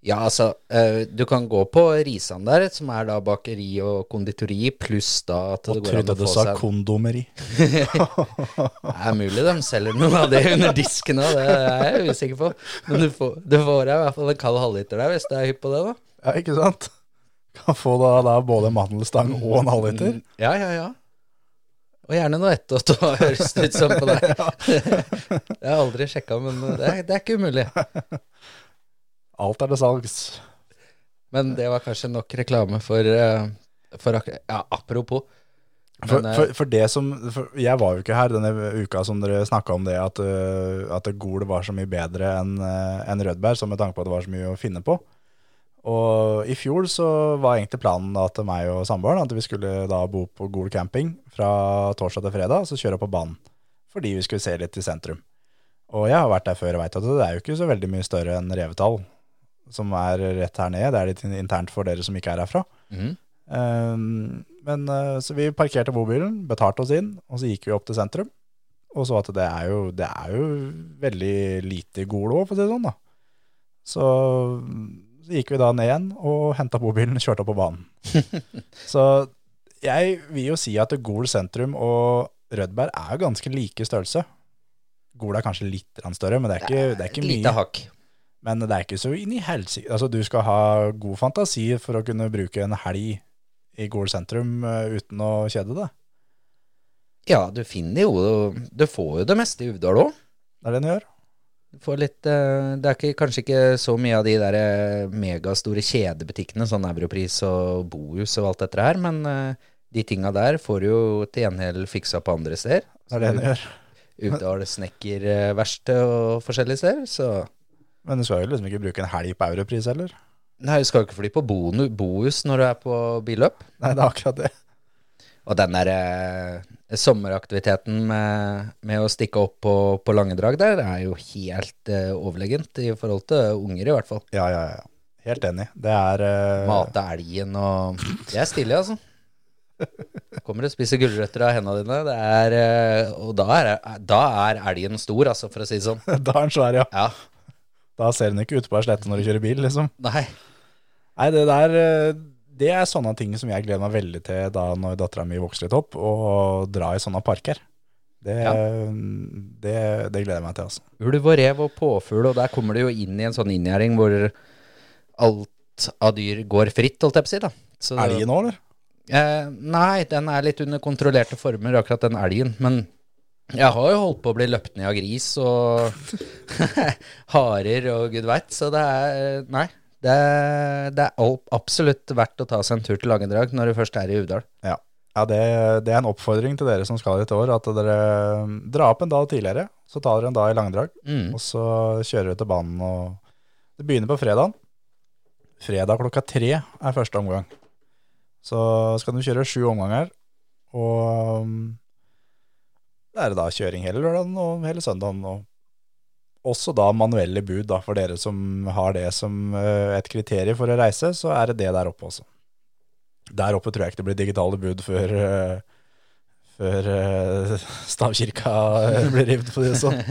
Ja, altså, eh, du kan gå på Risan der, som er da bakeri og konditori, pluss da at det Og går an trodde å du få sa seg kondomeri. Det er mulig de selger noe av det under disken òg, det er jeg usikker på. Men du får, du får i hvert fall en kald halvliter der, hvis du er hypp på det, da. Ja, ikke sant? Kan få da, da både mandelstang og en halvliter. Mm, Ja, ja, ja. Og gjerne noe ettåt òg, høres det ut som på deg. Det har jeg aldri sjekka, men det er, det er ikke umulig. Alt er til salgs. Men det var kanskje nok reklame for, eh, for Ja, apropos. For, Men, eh, for, for det som Jeg var jo ikke her denne uka som dere snakka om det, at, uh, at Gol var så mye bedre enn en enn Rødberg, så med tanke på at det var så mye å finne på. Og i fjor så var egentlig planen da til meg og samboeren at vi skulle da bo på Gol camping fra torsdag til fredag, så kjøre på banen. Fordi vi skulle se litt i sentrum. Og jeg har vært der før og veit at det er jo ikke så veldig mye større enn Revetal, som er rett her nede. Det er litt internt for dere som ikke er herfra. Mm. Um, men uh, Så vi parkerte bobilen, betalte oss inn, og så gikk vi opp til sentrum. Og så at det er jo, det er jo veldig lite Golo, for å si det sånn. da. Så, så gikk vi da ned igjen og henta bobilen og kjørte opp på banen. så jeg vil jo si at Gol sentrum og Rødberg er ganske like størrelse. Gol er kanskje litt større, men det er ikke, det er ikke mye. lite hakk. Men det er ikke så inn i helsike. Altså, du skal ha god fantasi for å kunne bruke en helg i Gol sentrum eh, uten å kjede deg. Ja, du finner jo Du får jo det meste i Uvdal òg. Det er det en gjør. Du får litt eh, Det er ikke, kanskje ikke så mye av de der eh, megastore kjedebutikkene, sånn Europris og Bohus og alt dette her, men de tinga der får du jo til gjengjeld fiksa på andre steder. Det er det en gjør. Uvdal snekkerverksted og forskjellige steder, så Men du skal jo liksom ikke bruke en helg på Europris heller. Nei, du skal ikke fly på bonus når du er på billøp. Nei, det er akkurat det. Og den der eh, sommeraktiviteten med, med å stikke opp på, på Langedrag der, det er jo helt eh, overlegent i forhold til unger, i hvert fall. Ja, ja, ja. Helt enig. Det er eh, Mate elgen og Det er stilig, altså. Kommer og spiser gulrøtter av hendene dine. Det er, eh, og da er, da er elgen stor, altså, for å si det sånn. Da er den svær, ja. Ja. Da ser en ikke ute på ei slette når du kjører bil, liksom. Nei. Nei, det der eh, Det er sånne ting som jeg gleder meg veldig til da når dattera mi vokser litt opp, og dra i sånne parker. Det, Ja. det, det gleder jeg meg til, altså. Ulv og rev og påfugl, og der kommer du jo inn i en sånn inngjerding hvor alt av dyr går fritt, holdt jeg på å si. da. Så- Elgen nå, eller? Eh, nei, den er litt under kontrollerte former, akkurat den elgen. Men jeg har jo holdt på å bli løpt ned av gris og harer og gud veit, så det er Nei. Det det er absolutt verdt å ta seg en tur til Langedrag når du først er i Uvdal. Ja, ja det, det er en oppfordring til dere som skal dit i år, at dere drar opp en dag tidligere. Så tar dere en dag i langdrag, Mm. og så kjører dere til banen. og Det begynner på fredagen. Fredag klokka tre er første omgang. Så skal du kjøre sju omganger, og um, det er det da kjøring hele lørdagen og hele søndagen. og også da manuelle bud, da, for dere som har det som eh, et kriterium for å reise, så er det det der oppe også. Der oppe tror jeg ikke det blir digitale bud før, eh, før eh, stavkirka blir revet, på det sånn.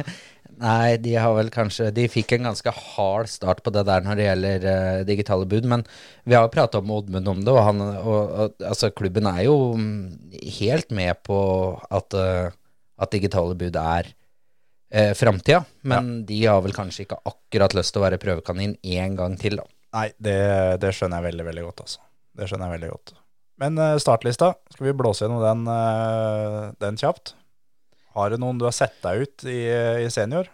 Nei, de har vel kanskje De fikk en ganske hard start på det der når det gjelder uh, digitale bud, men vi har jo prata med Oddmund om det, og, han, og, og altså, klubben er jo mm, helt med på at, eh, at digitale bud er eh, framtida, men de har vel kanskje ikke akkurat lyst til å være prøvekanin én gang til, da. Nei, det, det skjønner jeg veldig, veldig godt, altså. Det skjønner jeg veldig godt. Men eh, startlista, skal vi blåse gjennom den, eh, den kjapt? Har du noen du har sett deg ut i, i senior?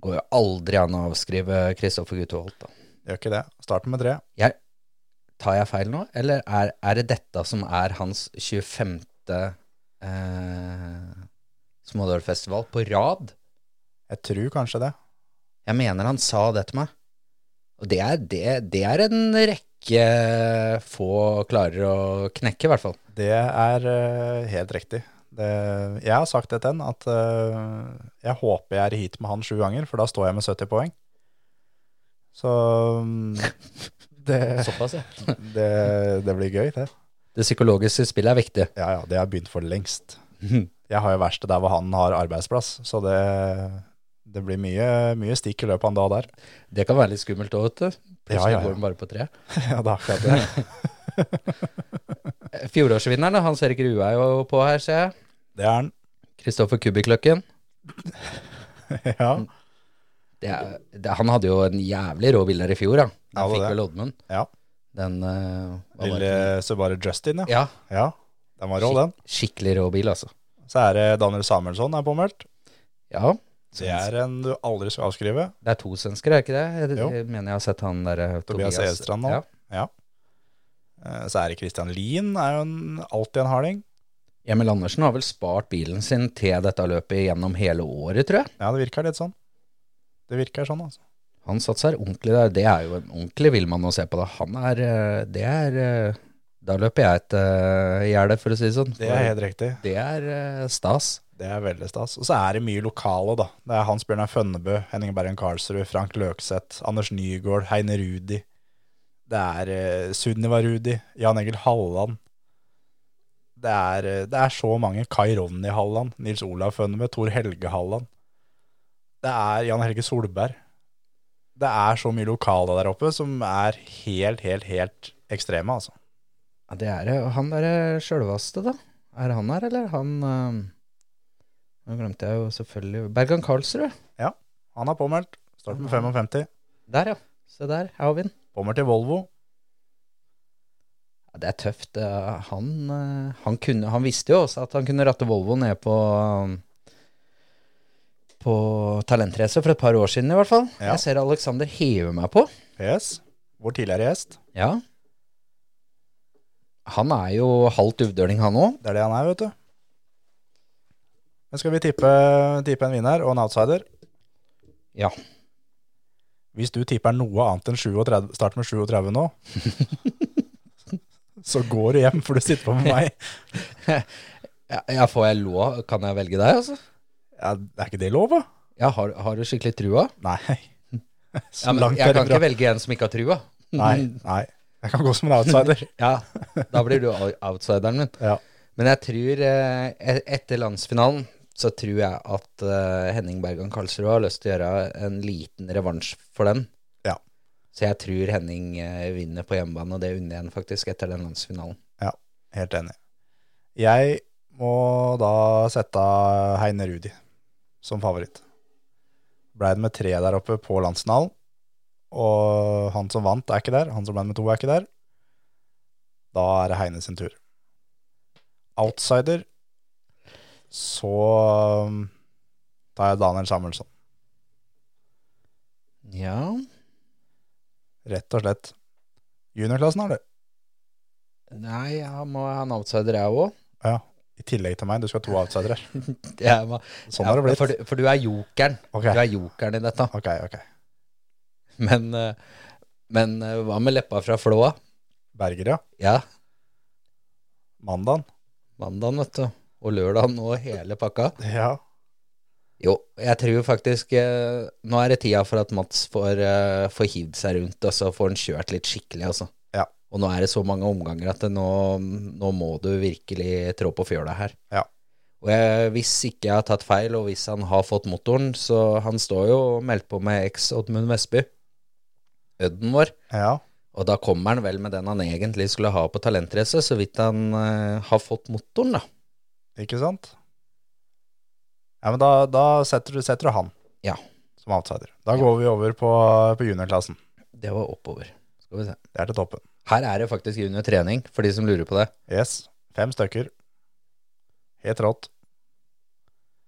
Går jo aldri an å avskrive Kristoffer Gutholt, da. Gjør ikke det. Starten med tre. Jeg, tar jeg feil nå, eller er, er det dette som er hans 25. Eh, Smådølfestival på rad? Jeg tror kanskje det. Jeg mener han sa det til meg. Og det er, det, det er en rekke få klarer å knekke, i hvert fall. Det er uh, helt riktig. Det, jeg har sagt det til han, at uh, jeg håper jeg er i heat med han sju ganger, for da står jeg med 70 poeng. Så um, det, Såpass, ja. det, det blir gøy, det. Det psykologiske spillet er viktig. Ja, ja, det har begynt for lengst. Jeg har jo verste der hvor han har arbeidsplass, så det, Det blir mye, mye stikk i løpet av en dag der. Det kan være litt skummelt òg, vet du. Plutselig Ja, ja, ja. går den bare på tre. ja, det er akkurat det. Fjorårsvinneren, Hans Erik Rue er jo på her, ser jeg. Det er han. Kristoffer Kubikløkken. ja. Det er, det, han hadde jo en jævlig rå bil der i fjor, da. Ja, det fikk det. vel Oddmund. Ja. Den uh, var Lille? Subaru Justin, ja. Ja, Ja, den var rå, den. skikkelig rå bil, altså. Så er det Daniel Samuelsson er påmeldt. Ja. Det er en du aldri skal avskrive. Det er to svensker, er ikke det? Jeg, jeg mener jeg har sett han der eh, Tobias Edstrand nå. Ja. ja. Så er det Christian Lien, er jo en, alltid en harding. Emil Andersen har vel spart bilen sin til dette løpet gjennom hele året, tror jeg. Ja, det virker litt sånn. Det virker sånn, altså. Han satser ordentlig der. Det er jo en ordentlig villmann å se på. Det. Han er eh, Det er eh, Da løper jeg et uh, gjerde, for å si det sånn. Det er helt riktig. Det er uh, stas. Det er veldig stas. Og så er det mye lokale, da. Det er Hans Bjørnar Fønnebø, Henning Bergen Karlsrud, Frank Løkseth, Anders Nygaard, Heine Rudi. Det er uh, Sunniva Rudi, Jan Egil Halland. Det er, eh, det er så mange. Kai Ronny Halland, Nils Olav Fønnebø, Tor Helge Halland. Det er Jan Helge Solberg. Det er så mye lokale der oppe som er helt, helt, helt ekstreme, altså. Ja, det er det. Han derre sjølveste, da. Er han her, eller? Han øh, Nå glemte jeg jo selvfølgelig Bergan Karlsrud. Ja. Han er påmeldt. Start med 55. Der, ja. Se der. Her har vi den. Påmeldt til Volvo. Ja, det er tøft. Han, eh, han, kunne, han visste jo også at han kunne ratte Volvo ned på på talentrace for et par år siden, i hvert fall. Ja. Jeg ser Alexander hever meg på. PS. Vår tidligere gjest. Ja. Han er jo halvt uvdøling, han òg. Det er det han er, vet du. Men skal vi tippe, tippe en vinner og en outsider? Ja. Hvis du tipper noe annet enn 37, start med 37 nå, så går du hjem, for du sitter på med meg. Ja, ja, får jeg lov? Kan jeg velge deg, altså? Ja, er ikke det lov, da? Ja, har, har du skikkelig trua? Nei. Ja, men jeg kan ikke velge en som ikke har trua. Nei, nei. Jeg kan gå som en outsider. Ja, da blir du outsideren min. Ja. Men jeg tror, eh, e- etter landsfinalen, så tror jeg at eh, Henning Bergan Karlsrud har lyst til å gjøre en liten revansj for den. Ja. Så jeg tror Henning eh, vinner på hjemmebane, og det unner jeg ham faktisk etter den landsfinalen. Ja, Helt enig. Jeg må da sette Heine Rudi som favoritt. Ble det med tre der oppe på landsfinalen, og han som vant er ikke der, han som ble med to er ikke der. Da er det Heine sin tur. Outsider, så um, tar jeg Daniel Samuelsson. Ja, Rett og slett. Juniorklassen har du. nei, han må ha en outsider, jeg òg. Ja, i tillegg til meg, du skal ha to outsidere. Sånn Ja, har det blitt. For, du- for du er jokeren. Okay. Du er jokeren i dette. ok, ok. Men, eh, men eh, hva med leppa fra Flåa? Berger, ja. Ja, Mandagen. mandagen, vet du. Og lørdagen og hele pakka. Ja. Jo, jeg tror faktisk eh, Nå er det tida for at Mats får, får hivd seg rundt, og så får han kjørt litt skikkelig, altså. Ja. Og nå er det så mange omganger at det nå, nå må du virkelig trå på fjøla her. Ja. Og jeg, hvis ikke jeg har tatt feil, og hvis han har fått motoren, så han står jo og meldt på med eks Oddmund Vestby, Ødden vår. Ja. Og da kommer han vel med den han egentlig skulle ha på talentrace, så vidt han uh, har fått motoren, da. Ikke sant? Ja, men da, da setter, du, setter du han Ja. som outsider. Da går vi over på, på juniorklassen. Det var oppover. Skal vi se. Det er til toppen. Her er det faktisk junior trening, for de som lurer på det. Yes. Fem stykker. Helt rått.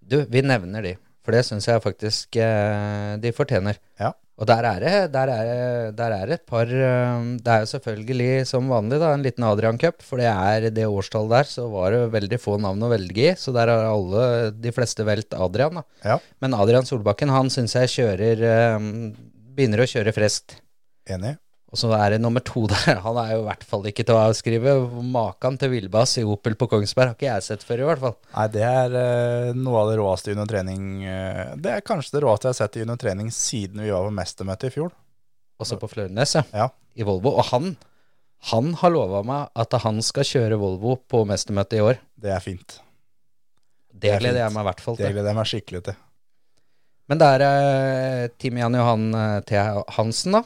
Du, vi nevner de, for det syns jeg faktisk eh, de fortjener. Ja. Og der er det der er, det- der er det et par eh, Det er jo selvfølgelig som vanlig da, en liten Adrian Cup, for det er det årstallet der, så var det veldig få navn å velge i, så der har alle, de fleste valgt Adrian. da. Ja. Men Adrian Solbakken, han syns jeg kjører eh, Begynner å kjøre friskt. Enig. Og så er det nummer to der. Han er jo i hvert fall ikke til å avskrive. Maken til villbass i Opel på Kongsberg har ikke jeg sett før, i hvert fall. Nei, det er uh, noe av det råeste under trening. eh, det er kanskje det råeste jeg har sett under trening siden vi var på mestermøtet i fjor. Også på Flørenes, ja. Ja. I Volvo. Og han, han har lova meg at han skal kjøre Volvo på mestermøtet i år. Det er fint. Det, er gleder fint. jeg meg i hvert fall til. Det gleder jeg meg skikkelig til. Men det er uh, Tim Jan Johan eh, T. Hansen, da,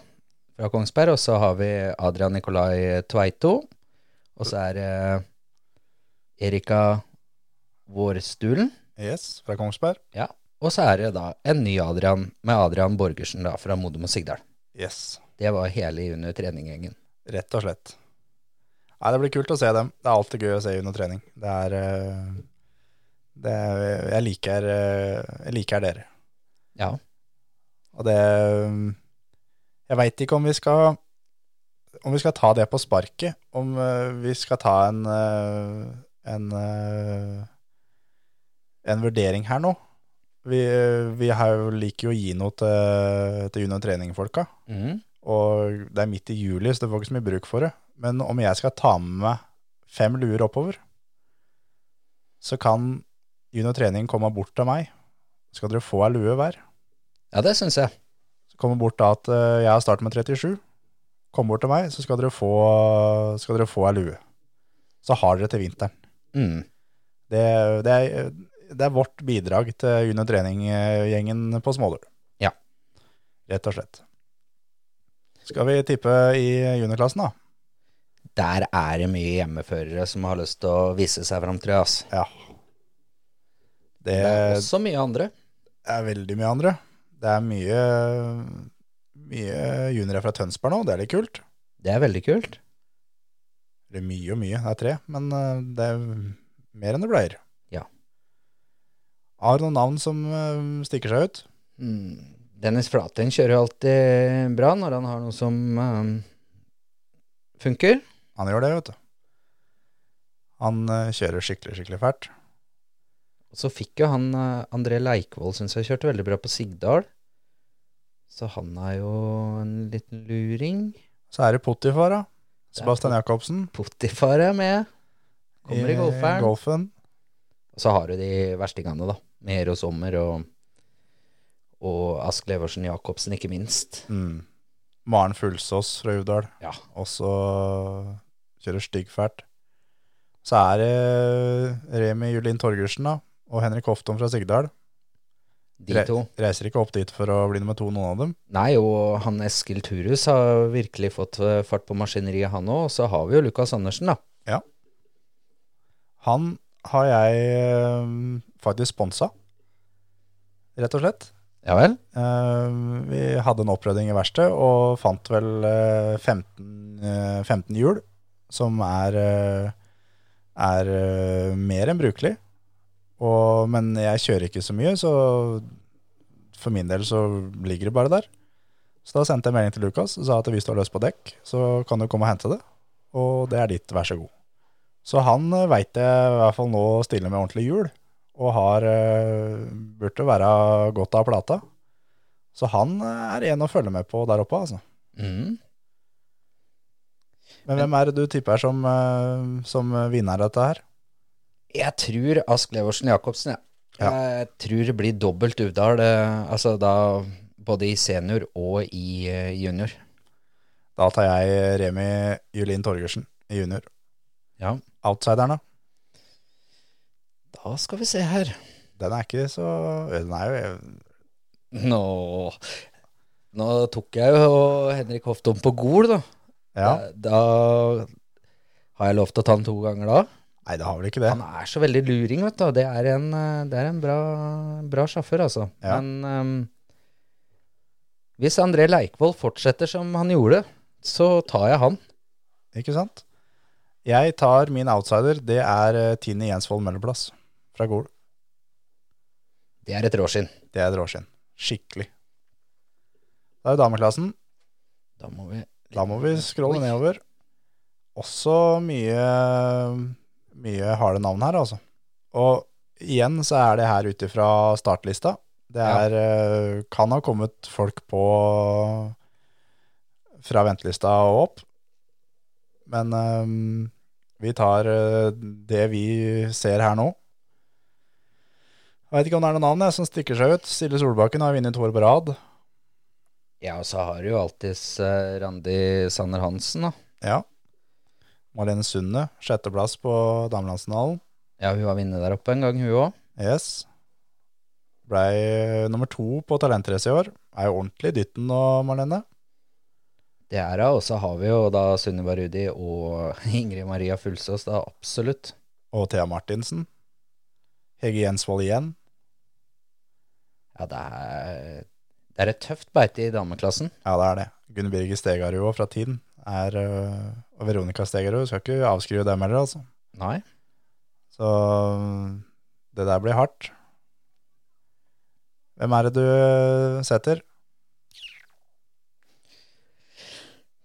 fra Kongsberg. Og så har vi Adrian Nikolai Tveito. Og så er det Erika Vårstulen. Yes, fra Kongsberg. Ja. Og så er det da en ny Adrian med Adrian Borgersen da, fra Modum og Sigdal. Yes, Det var hele under treninggjengen. rett og slett. Nei, det blir kult å se dem. Det er alltid gøy å se under trening. Det er, eh, det er jeg, liker, eh, jeg liker dere. Ja. Og det Jeg veit ikke om vi skal Om vi skal ta det på sparket. Om eh, vi skal ta en eh, en, eh, en vurdering her nå. Vi, vi har jo liker jo å gi noe til, til junior trening-folka. Mm. Og det er midt i juli, så det får ikke så mye bruk for det. Men om jeg skal ta med meg fem luer oppover, så kan junior trening komme bort til meg. Skal dere få ei lue hver? ja, det syns jeg. Kommer bort da at eh, jeg har startet med 37. Kom bort til meg, så skal dere få, skal dere få ei lue. Så har dere til vinteren. Mm. Det, det, er, det er vårt bidrag til junior trening-gjengen på Småløl. Ja. Rett og slett. Skal vi tippe i juniorklassen, da? Der er det mye hjemmeførere som har lyst til å vise seg fram, tror jeg. Ja. Det Det er også mye andre. Det er veldig mye andre. Det er mye, mye juniorer fra Tønsberg nå, det er litt kult. Det er veldig kult. Eller mye og mye, det er tre, men eh, det er mer enn det pleier. Ja. Har du noen navn som eh, stikker seg ut? Mm. Dennis Flaten kjører jo alltid bra når han har noe som um, funker. Han gjør det, vet du. Han kjører skikkelig, skikkelig fælt. Og så fikk jo han uh, André Leikvoll, syns jeg, kjørte veldig bra på Sigdal. Så han er jo en liten luring. Så er det Potifar, da. Sebastian Jacobsen. Potifar er med. Kommer i golferen. golfen. Og så har du de verstingene, da. Mer og Sommer og, og Ask Leversen Jacobsen, ikke minst. Mm. Maren Fulsås fra Uvdal. Ja. Og så kjører styggfælt. Så er det Remi Julin Torgersen da, og Henrik Hofton fra Sigdal. De Re- to. Reiser ikke opp dit for å bli nummer to, noen av dem. Nei, og han Eskil Turus har virkelig fått eh, fart på maskineriet, han òg. Og så har vi jo Lukas Andersen, da. Ja. Han har jeg eh, faktisk sponsa, rett og slett. Ja vel? Eh, vi hadde en opprydning i verkstedet og fant vel eh, 15, eh, 15 hjul, som er, er mer enn brukelig. Og, men jeg kjører ikke så mye, så for min del så ligger det bare der. Så da sendte jeg melding til Lukas og sa at hvis du har løst på dekk, så kan du komme og hente det. Og det er ditt, vær så god. Så han veit jeg i hvert fall nå stiller med ordentlig hjul, og har eh, burde være godt av plata. Så han eh, er en å følge med på der oppe, altså. Mm. Men hvem er det du tipper som, eh, som vinner dette her? Jeg tror Ask Leversen Jacobsen, ja. Ja. Jeg tror det blir dobbelt Uvdal, eh, altså da både i senior og i eh, junior. Da tar jeg Remi Julin Torgersen i junior. Ja. Outsideren, da? Da skal vi se her. Den er ikke så Den er jo Nå, nå tok jeg jo Henrik Hofton på Gol, da. Ja. Da, da har jeg lov til å ta den to ganger da. Nei, det har vel ikke det. Han er så veldig luring, vet du. Det er en, eh, det er en bra, bra sjåfør, altså. Ja. Men um, hvis André Leikvoll fortsetter som han gjorde, så tar jeg han. Ikke sant? Jeg tar min outsider. Det er eh, Tine Jensvold Møllerplass fra Gol. Det er et råskinn. Det er et råskinn. Skikkelig. Da er det dameklassen. Da må vi Da må vi scrolle Oi. nedover. Også mye, mye harde navn her, altså. Og igjen så er det her ut ifra startlista. Det er, ja. kan ha kommet folk på fra ventelista og opp. Men um, vi tar eh, det vi ser her nå. Jeg vet ikke om det er noen navn jeg, som stikker seg ut. Stille Solbakken har vunnet to år på rad. Ja, og så har du jo alltids eh, Randi Sanner Hansen, da. Ja. Marlene Sunde, sjetteplass på damelandsfinalen. Ja, hun var vinner der oppe en gang, hun òg. Yes. Blei nummer to på talentrace i år. Er jo ordentlig dytten nå, Marlene. Det er hun, og så har vi jo da Sunniva Rudi og Ingrid Maria Fulsås, da absolutt. Og Thea Martinsen. Hege Jensvold igjen. Ja, det er, det er et tøft beite i dameklassen. Ja, det er det. Gunn Birger Stegarud òg, fra Tiden er øh, Og Veronica Stegerud Skal ikke avskrive dem heller, altså. Nei. Så det der blir hardt. Hvem er det du øh, setter?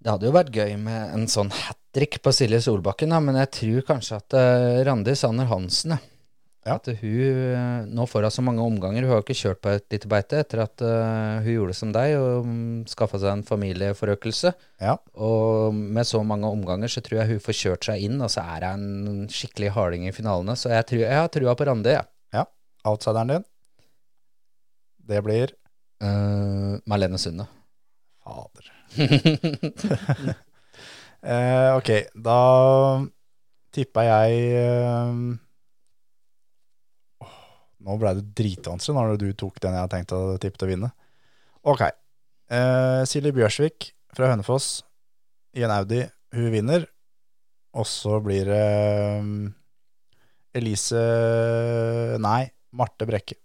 Det hadde jo vært gøy med en sånn hat trick på Silje Solbakken, da, men jeg tror kanskje at uh, Randi Sanner Hansen ja. Ja. At hun eh, nå får hun så mange omganger. Hun har jo ikke kjørt på et lite beite etter at eh, hun gjorde som deg og um, skaffa seg en familieforøkelse. Ja. Og med så mange omganger så tror jeg hun får kjørt seg inn, og så er hun en skikkelig harding i finalene. Så jeg, tror, jeg har trua på Randi. Ja. ja. Outsideren din? Det blir Uh, Marlene Sunde. Fader. uh, ok, da tippa jeg eh, åh, Nå ble det dritvanskelig når du tok den jeg hadde tenkt å tippe til å vinne. Ok. Eh, Silje Bjørsvik fra Hønefoss i en Audi. Hun vinner. Og så blir det eh, Elise Nei, Marte Brekke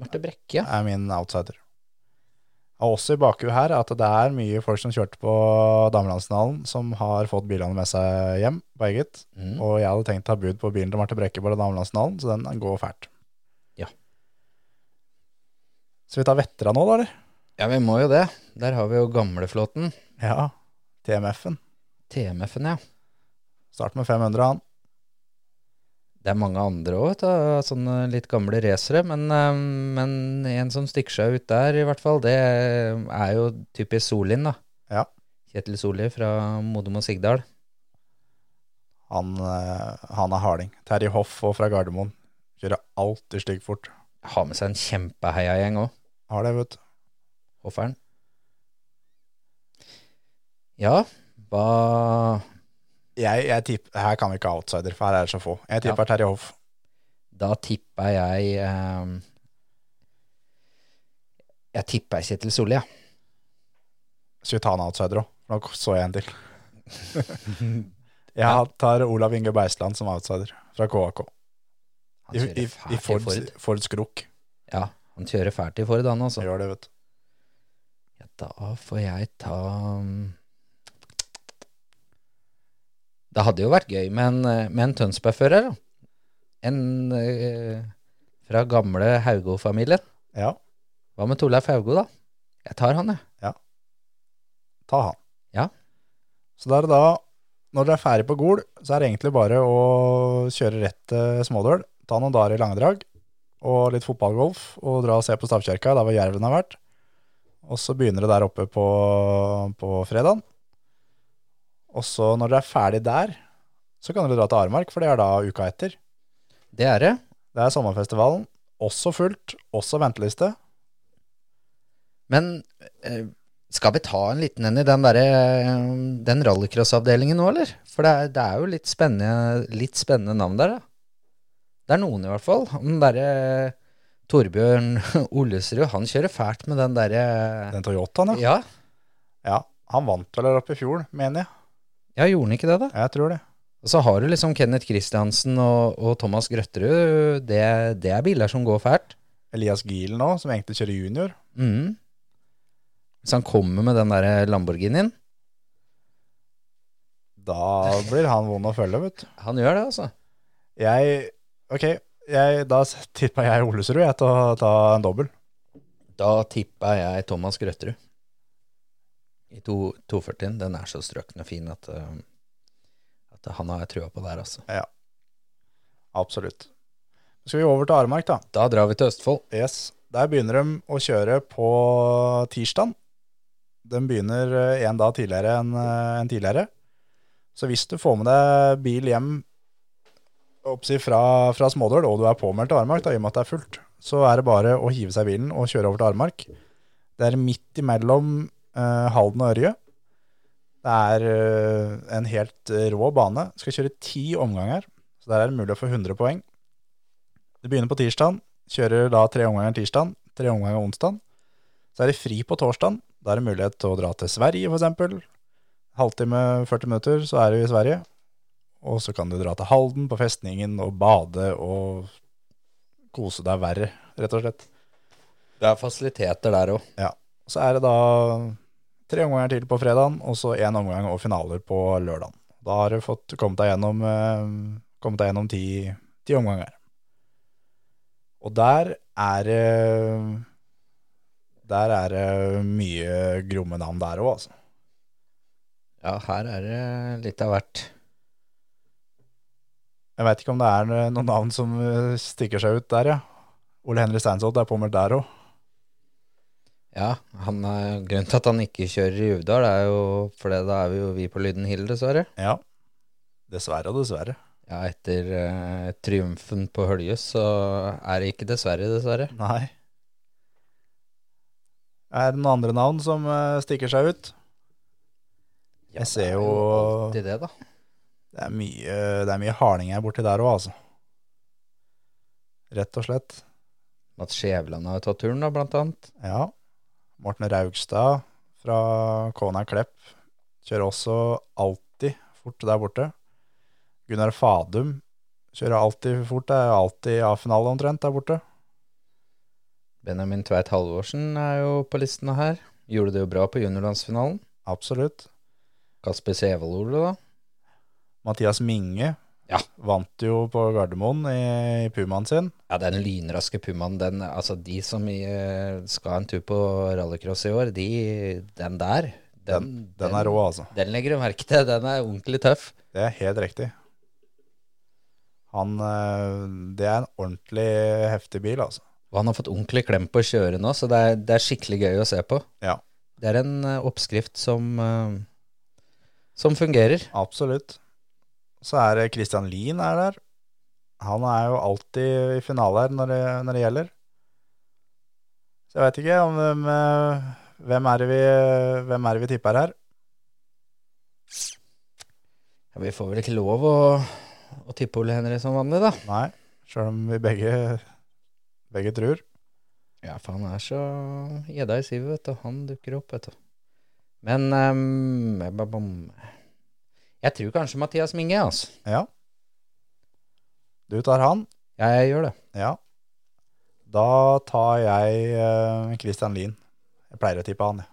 Marte Brekke, ja. er min outsider. Og også i bakhuet her at det er mye folk som kjørte på damelandsfinalen, som har fått bilene med seg hjem på eget. Mm. Og jeg hadde tenkt å ta bud på bilen til Marte Brekke på damelandsfinalen, så den går fælt. Ja. Så vi tar veteran nå, da, eller? Ja, vi må jo det. Der har vi jo gamleflåten. Ja. TMF-en. TMF-en, ja. Start med 500, han. Det er mange andre òg, sånne litt gamle racere. Men, eh, men en som stikker seg ut der, i hvert fall, det er jo typisk Solin, da. Ja. Kjetil Solli fra Modum og Sigdal. Han, eh, han er harding. Terje Hoff og fra Gardermoen. Kjører alltid styggfort. Har med seg en kjempeheiagjeng òg, Har det, vet du. Hofferen. Ja, hva Jeg, jeg tipper, her kan vi ikke ha outsider, for her er det så få. Jeg tipper Terje Hoff. Da tipper jeg eh, Jeg tipper Kjetil Solli, ja. Skal vi ta en outsider òg? Nå så jeg en til. jeg tar Olav Inge Beisland som outsider fra KAK. I, i, i i Ford, Ford. Ford Skrok. Ja, han kjører fælt i Ford, han altså. Gjør det, vet du. Ja, da får jeg ta um, Det hadde jo vært gøy med en, eh, med en Tønsberg-fører. En eh, fra gamle Haugo-familien. Ja, Hva med Torleif Haugo, da? Jeg tar han, jeg. Ja. ta han. Ja. Så da er det da, når dere er ferdig på Gol, så er det egentlig bare å kjøre rett til Smådøl, ta noen dager i langdrag, og litt fotballgolf, og dra og se på Stavkirka, der hvor Jerven har vært. Og så begynner det der oppe på, på fredagen. Og så når dere er ferdig der, så kan dere dra til Armark, for det er da uka etter. Det er det. Det er sommerfestivalen. Også fullt, også venteliste. Men eh, skal vi ta en liten en i den derre eh, Den rallycross-avdelingen nå, eller? For det er, det er jo litt spennende, litt spennende navn der, da. Det er noen, i hvert fall. Den derre Torbjørn Ollesrud, han kjører fælt med den derre Den Toyotaen, ja. Ja. ja. Han vant vel der oppe i fjor, mener jeg. Ja, gjorde han ikke det, da? Jeg tror det. Og så har du liksom Kenneth Kristiansen og, og Thomas Grøtterud. Det, det er biler som går fælt. Elias Giel nå, som egentlig kjører junior. Mm. Hvis han kommer med den der Lamborghinien Da blir han vond å følge, vet du. Han gjør det, altså. Jeg Ok, jeg, da tippa jeg Olesrud jeg, til å ta en dobbel. Da tippa jeg Thomas Grøtterud. I 240-en. Den er så strøkende fin at, uh, at han har jeg trua på der, altså. Absolutt. Så skal vi over til Aremark, da. Da drar vi til Østfold. Yes. Der begynner de å kjøre på tirsdag. De begynner eh, en dag tidligere enn en tidligere. Så hvis du får med deg bil hjem oppsi, fra, fra Smådøl, og du er påmeldt til Aremark, da, i og med at det er fullt, så er det bare å hive seg i bilen og kjøre over til Aremark. Det er midt imellom eh, Halden og Ørje. Det er eh, en helt eh, rå bane. Skal kjøre ti omganger, så der er det mulig å få 100 poeng. Det begynner på tirsdag, Kjører da tre omganger tirsdag, tre omganger onsdag. Så er det fri på torsdag. Da er det mulighet til å dra til Sverige, for eksempel. Halvtime, 40 minutter, så er du i Sverige. Og så kan du dra til Halden på festningen og bade og kose deg verre, rett og slett. Det er fasiliteter der òg. Ja. Så er det da tre omganger til på fredagen, og så én omgang og finaler på lørdagen. Da har du fått kommet deg gjennom, eh, kommet deg gjennom ti, ti omganger. Og der er det Der er det mye gromme navn der òg, altså. Ja, her er det litt av hvert. Jeg veit ikke om det er noen navn som eh, stikker seg ut der, ja. Ole Henry Steinsholt er påmeldt der òg. Ja, han grunnen til at han ikke kjører i Uvdal, er jo fordi da er vi jo vi på Lyden Hill, dessverre. Ja. Dessverre og dessverre. Ja, etter eh, triumfen på Høljes, så er det ikke dessverre, dessverre. Nei. Er det noen andre navn som eh, stikker seg ut? Ja, Jeg ser det er jo alltid det, da. Det er mye, det er mye hardinger borti der òg, altså. Rett og slett. Mats Skjæveland har jo tatt turen, da, blant annet. Ja. Morten Raugstad fra Kona Klepp kjører også alltid fort der borte. Gunnar Fadum kjører alltid fort. Det er alltid A-finale omtrent der borte. Benjamin Tveit Halvorsen er jo på listene her. Gjorde det jo bra på juniorlandsfinalen. Absolutt. Kasper Sevold-Ole, da. Mathias Minge Ja. vant jo på Gardermoen i, i Pumaen sin. Ja, den lynraske Pumaen, den, altså de som i, eh, skal en tur på rallycross i år, de, den der, Den, den er rå, altså. Den legger du merke til, den er ordentlig tøff. Det er helt riktig. Han eh, Det er en ordentlig heftig bil, altså. Og han har fått ordentlig klem på å kjøre nå, så det er, det er skikkelig gøy å se på. Ja. Det er en eh, oppskrift som, som fungerer. Absolutt. Så er det Christian Lien er der. Han er jo alltid i finale her når det, når det gjelder. Så jeg vet ikke om hvem, eh, er vi, hvem er det vi tipper her. Ja, vi får vel ikke lov å, å tippe Ole Henry som vanlig, da. Nei, sjøl om vi begge, begge tror. Ja, for han er så gjedda i sivet, vet du. Han dukker opp, vet du. Men um. Jeg tror kanskje Mathias Minge, altså. Ja. Du tar han. Ja, jeg gjør det. Ja. Da tar jeg eh, Christian Lien. Jeg pleier å tippe han, jeg.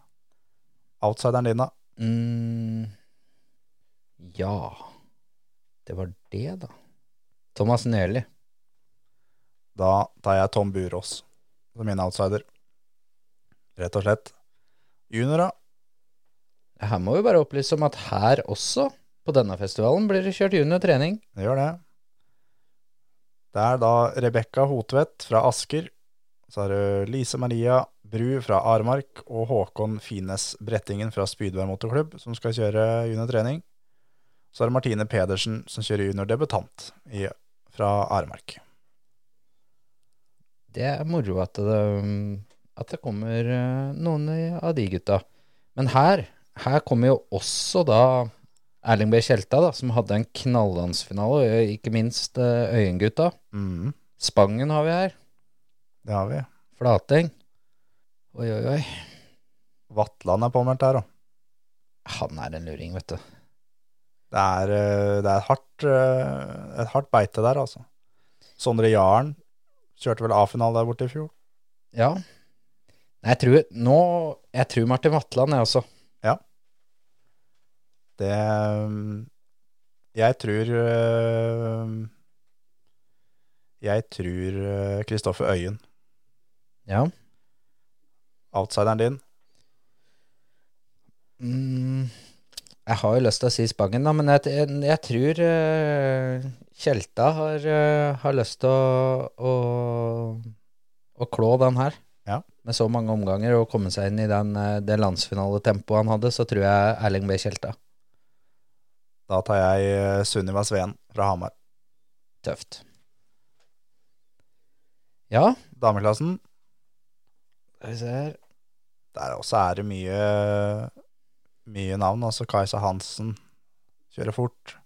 Outsideren din, da? Mm, ja Det var det, da. Thomas Nerli. Da tar jeg Tom Burås som min outsider. Rett og slett. Junior, da? Her må vi bare opplyse om at her også, på denne festivalen, blir det kjørt junior trening. Det gjør det. Det er da Rebekka Hotvedt fra Asker. Så har du Lise Maria Bru fra Armark og Håkon Fines Brettingen fra Spydberg motorklubb som skal kjøre juniortrening. Så er det Martine Pedersen som kjører juniordebutant fra Armark. Det er moro at det, at det kommer eh, noen av de gutta. Men her, her kommer jo også da Erling B. Tjelta, da, som hadde en knalllandsfinale, ikke minst eh, Øyengutta. Mm, Spangen har vi her. det har vi. Flating. Oi, oi, oi. Vatland er påmeldt her, da. Han er en luring, vet du. Det er, eh, det er et, hardt, eh, et hardt beite der, altså. Sondre Jaren kjørte vel A-finale der borte i fjor. Ja. Jeg tror nå Jeg tror Martin Vatland, jeg også. Det Jeg tror øh, Jeg tror Kristoffer Øyen, Ja. outsideren din. Mm, jeg har jo lyst til å si Spangen, da, men jeg, jeg, jeg tror eh, Tjelta har, eh, har lyst til å, å, å klå den her. Ja. Med så mange omganger og komme seg inn i den, eh, det landsfinaletempoet han hadde, så tror jeg Erling B. Tjelta. Da tar jeg øh, Sunniva Sveen fra Hamar. Tøft. Ja, Dameklassen, skal vi se her. der også er det mye, mye navn. Altså Kajsa Hansen kjører fort.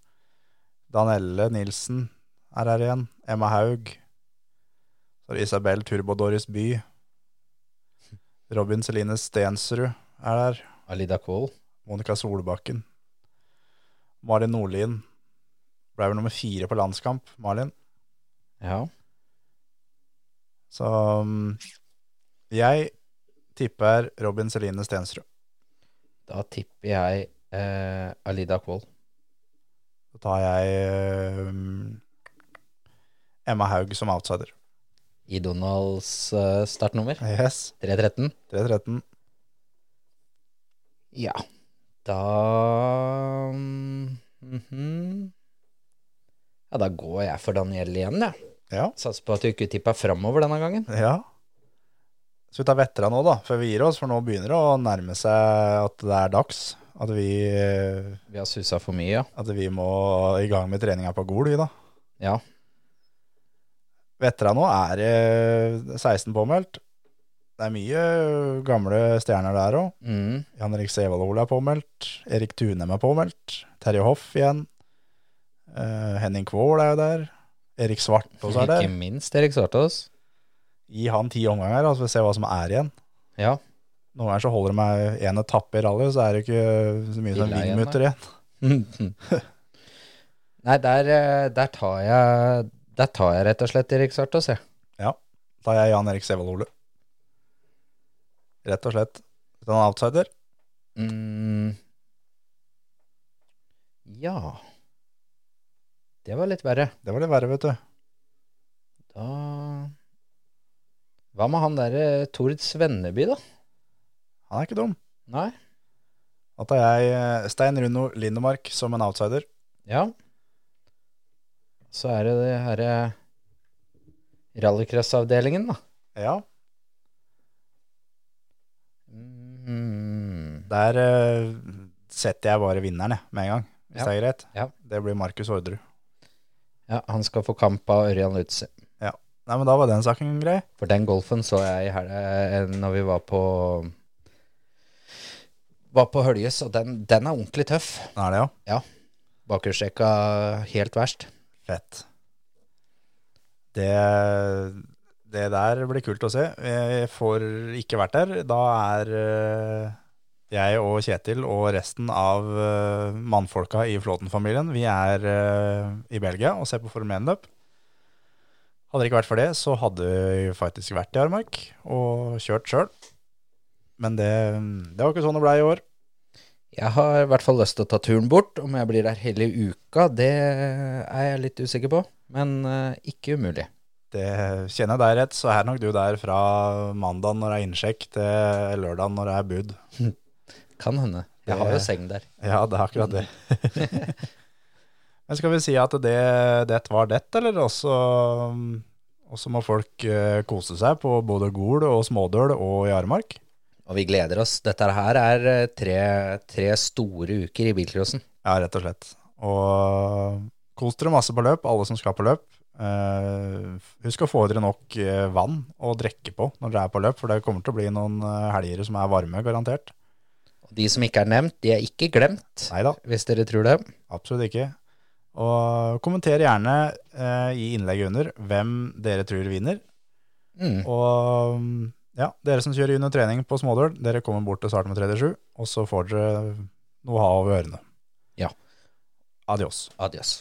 Danelle Nilsen er her igjen. Emma Haug. Så Så er det Isabel Turbodoris By. Robin Celine Stensrud er der. Alida Kohl. Monica Solbakken. Malin Nordlien. Ble vel nummer fire på landskamp, Malin. Ja. Så um, jeg tipper Robin Celine Stensrud. Da tipper jeg eh, Alida Kvold Da tar jeg eh, Emma Haug som outsider. I Donalds eh, startnummer. Yes, 3.13. 3.13. Ja. Da mhm. Ja, da går jeg for Daniel igjen, jeg. Ja, Satser på at du ikke tipper framover denne gangen. ja. Så vi tar vettera nå, da, før vi gir oss, for nå begynner det å nærme seg at det er dags. At vi, Vi har susa for mye, ja. at vi må i gang med treninga på Gol, vi, da. Ja. Vettera nå er eh, 16 påmeldt. Det er mye gamle stjerner der òg. Mm. Jan Erik Sevald er påmeldt. Erik Tunem er påmeldt. Terje Hoff igjen. Uh, Henning Kvål er jo der. Erik Svartås er der. Ikke minst Erik Svartås. Gi han ti omganger, så altså, får vi se hva som er igjen. Ja. Noen ganger så holder det med én etappe i rally, så er det ikke så mye som igjen, vingmutter igjen. Nei, der, der tar jeg Der tar jeg rett og slett Erik Svartås, jeg. Da er jeg Jan Erik Sevald Ole. Rett og slett. Hvis han er outsider, Mm. Ja Det var litt verre. det var litt verre, vet du. Da Hva med han derre Tord Svenneby, da? Han er ikke dum. Nei? Da tar jeg eh, Stein Runo Lindemark som en outsider. Ja. Så er det det herre rallycrossavdelingen, da. Ja, Mm. Der eh, setter jeg bare vinneren, jeg, med en gang. Hvis Ja. det er greit. Ja. Det blir Markus Orderud. Ja, han skal få kamp av Ørjan Lutze. Nei, men da var den saken grei. For den golfen så jeg i helga når vi var på Var på Høljes, og den, den er ordentlig tøff. Er det, ja. Bakhjulstrekka helt verst. Fett. Det, det der blir kult å se. Jeg får ikke vært der. Da er eh, jeg og Kjetil og resten av uh, mannfolka i Flåten-familien, vi er uh, i Belgia og ser på Formel 1-løp. Hadde det ikke vært for det, så hadde vi faktisk vært i Armark og kjørt sjøl. Men det, det var ikke sånn det ble i år. Jeg har i hvert fall lyst til å ta turen bort. Om jeg blir der hele uka, det er jeg litt usikker på. Men uh, ikke umulig. Det Kjenner jeg deg rett, så er nok du der fra mandag når det er innsjekk, til lørdag når det er bud. Kan hende. Jeg har jo seng der. Ja, det er akkurat det. Men skal vi si at det, det var det, eller også, også må folk eh, kose seg på både Gol og Smådøl og i Aremark? Og vi gleder oss. Dette her er eh, tre, tre store uker i bilcrossen. Ja, rett og slett. Og kos dere masse på løp, alle som skal på løp. Uh, husk å få dere nok vann å drikke på når dere er på løp, for det kommer til å bli noen helger som er varme, garantert. De som ikke er nevnt, de er ikke glemt, Neida. hvis dere tror det. absolutt ikke. Og kommenter gjerne eh, i innlegget under hvem dere tror vinner. Mm. Og mm, ja, dere som kjører under trening på Smådøl, dere kommer bort til start med 37, og så får dere noe å ha over ørene. Ja. Adios. Adios.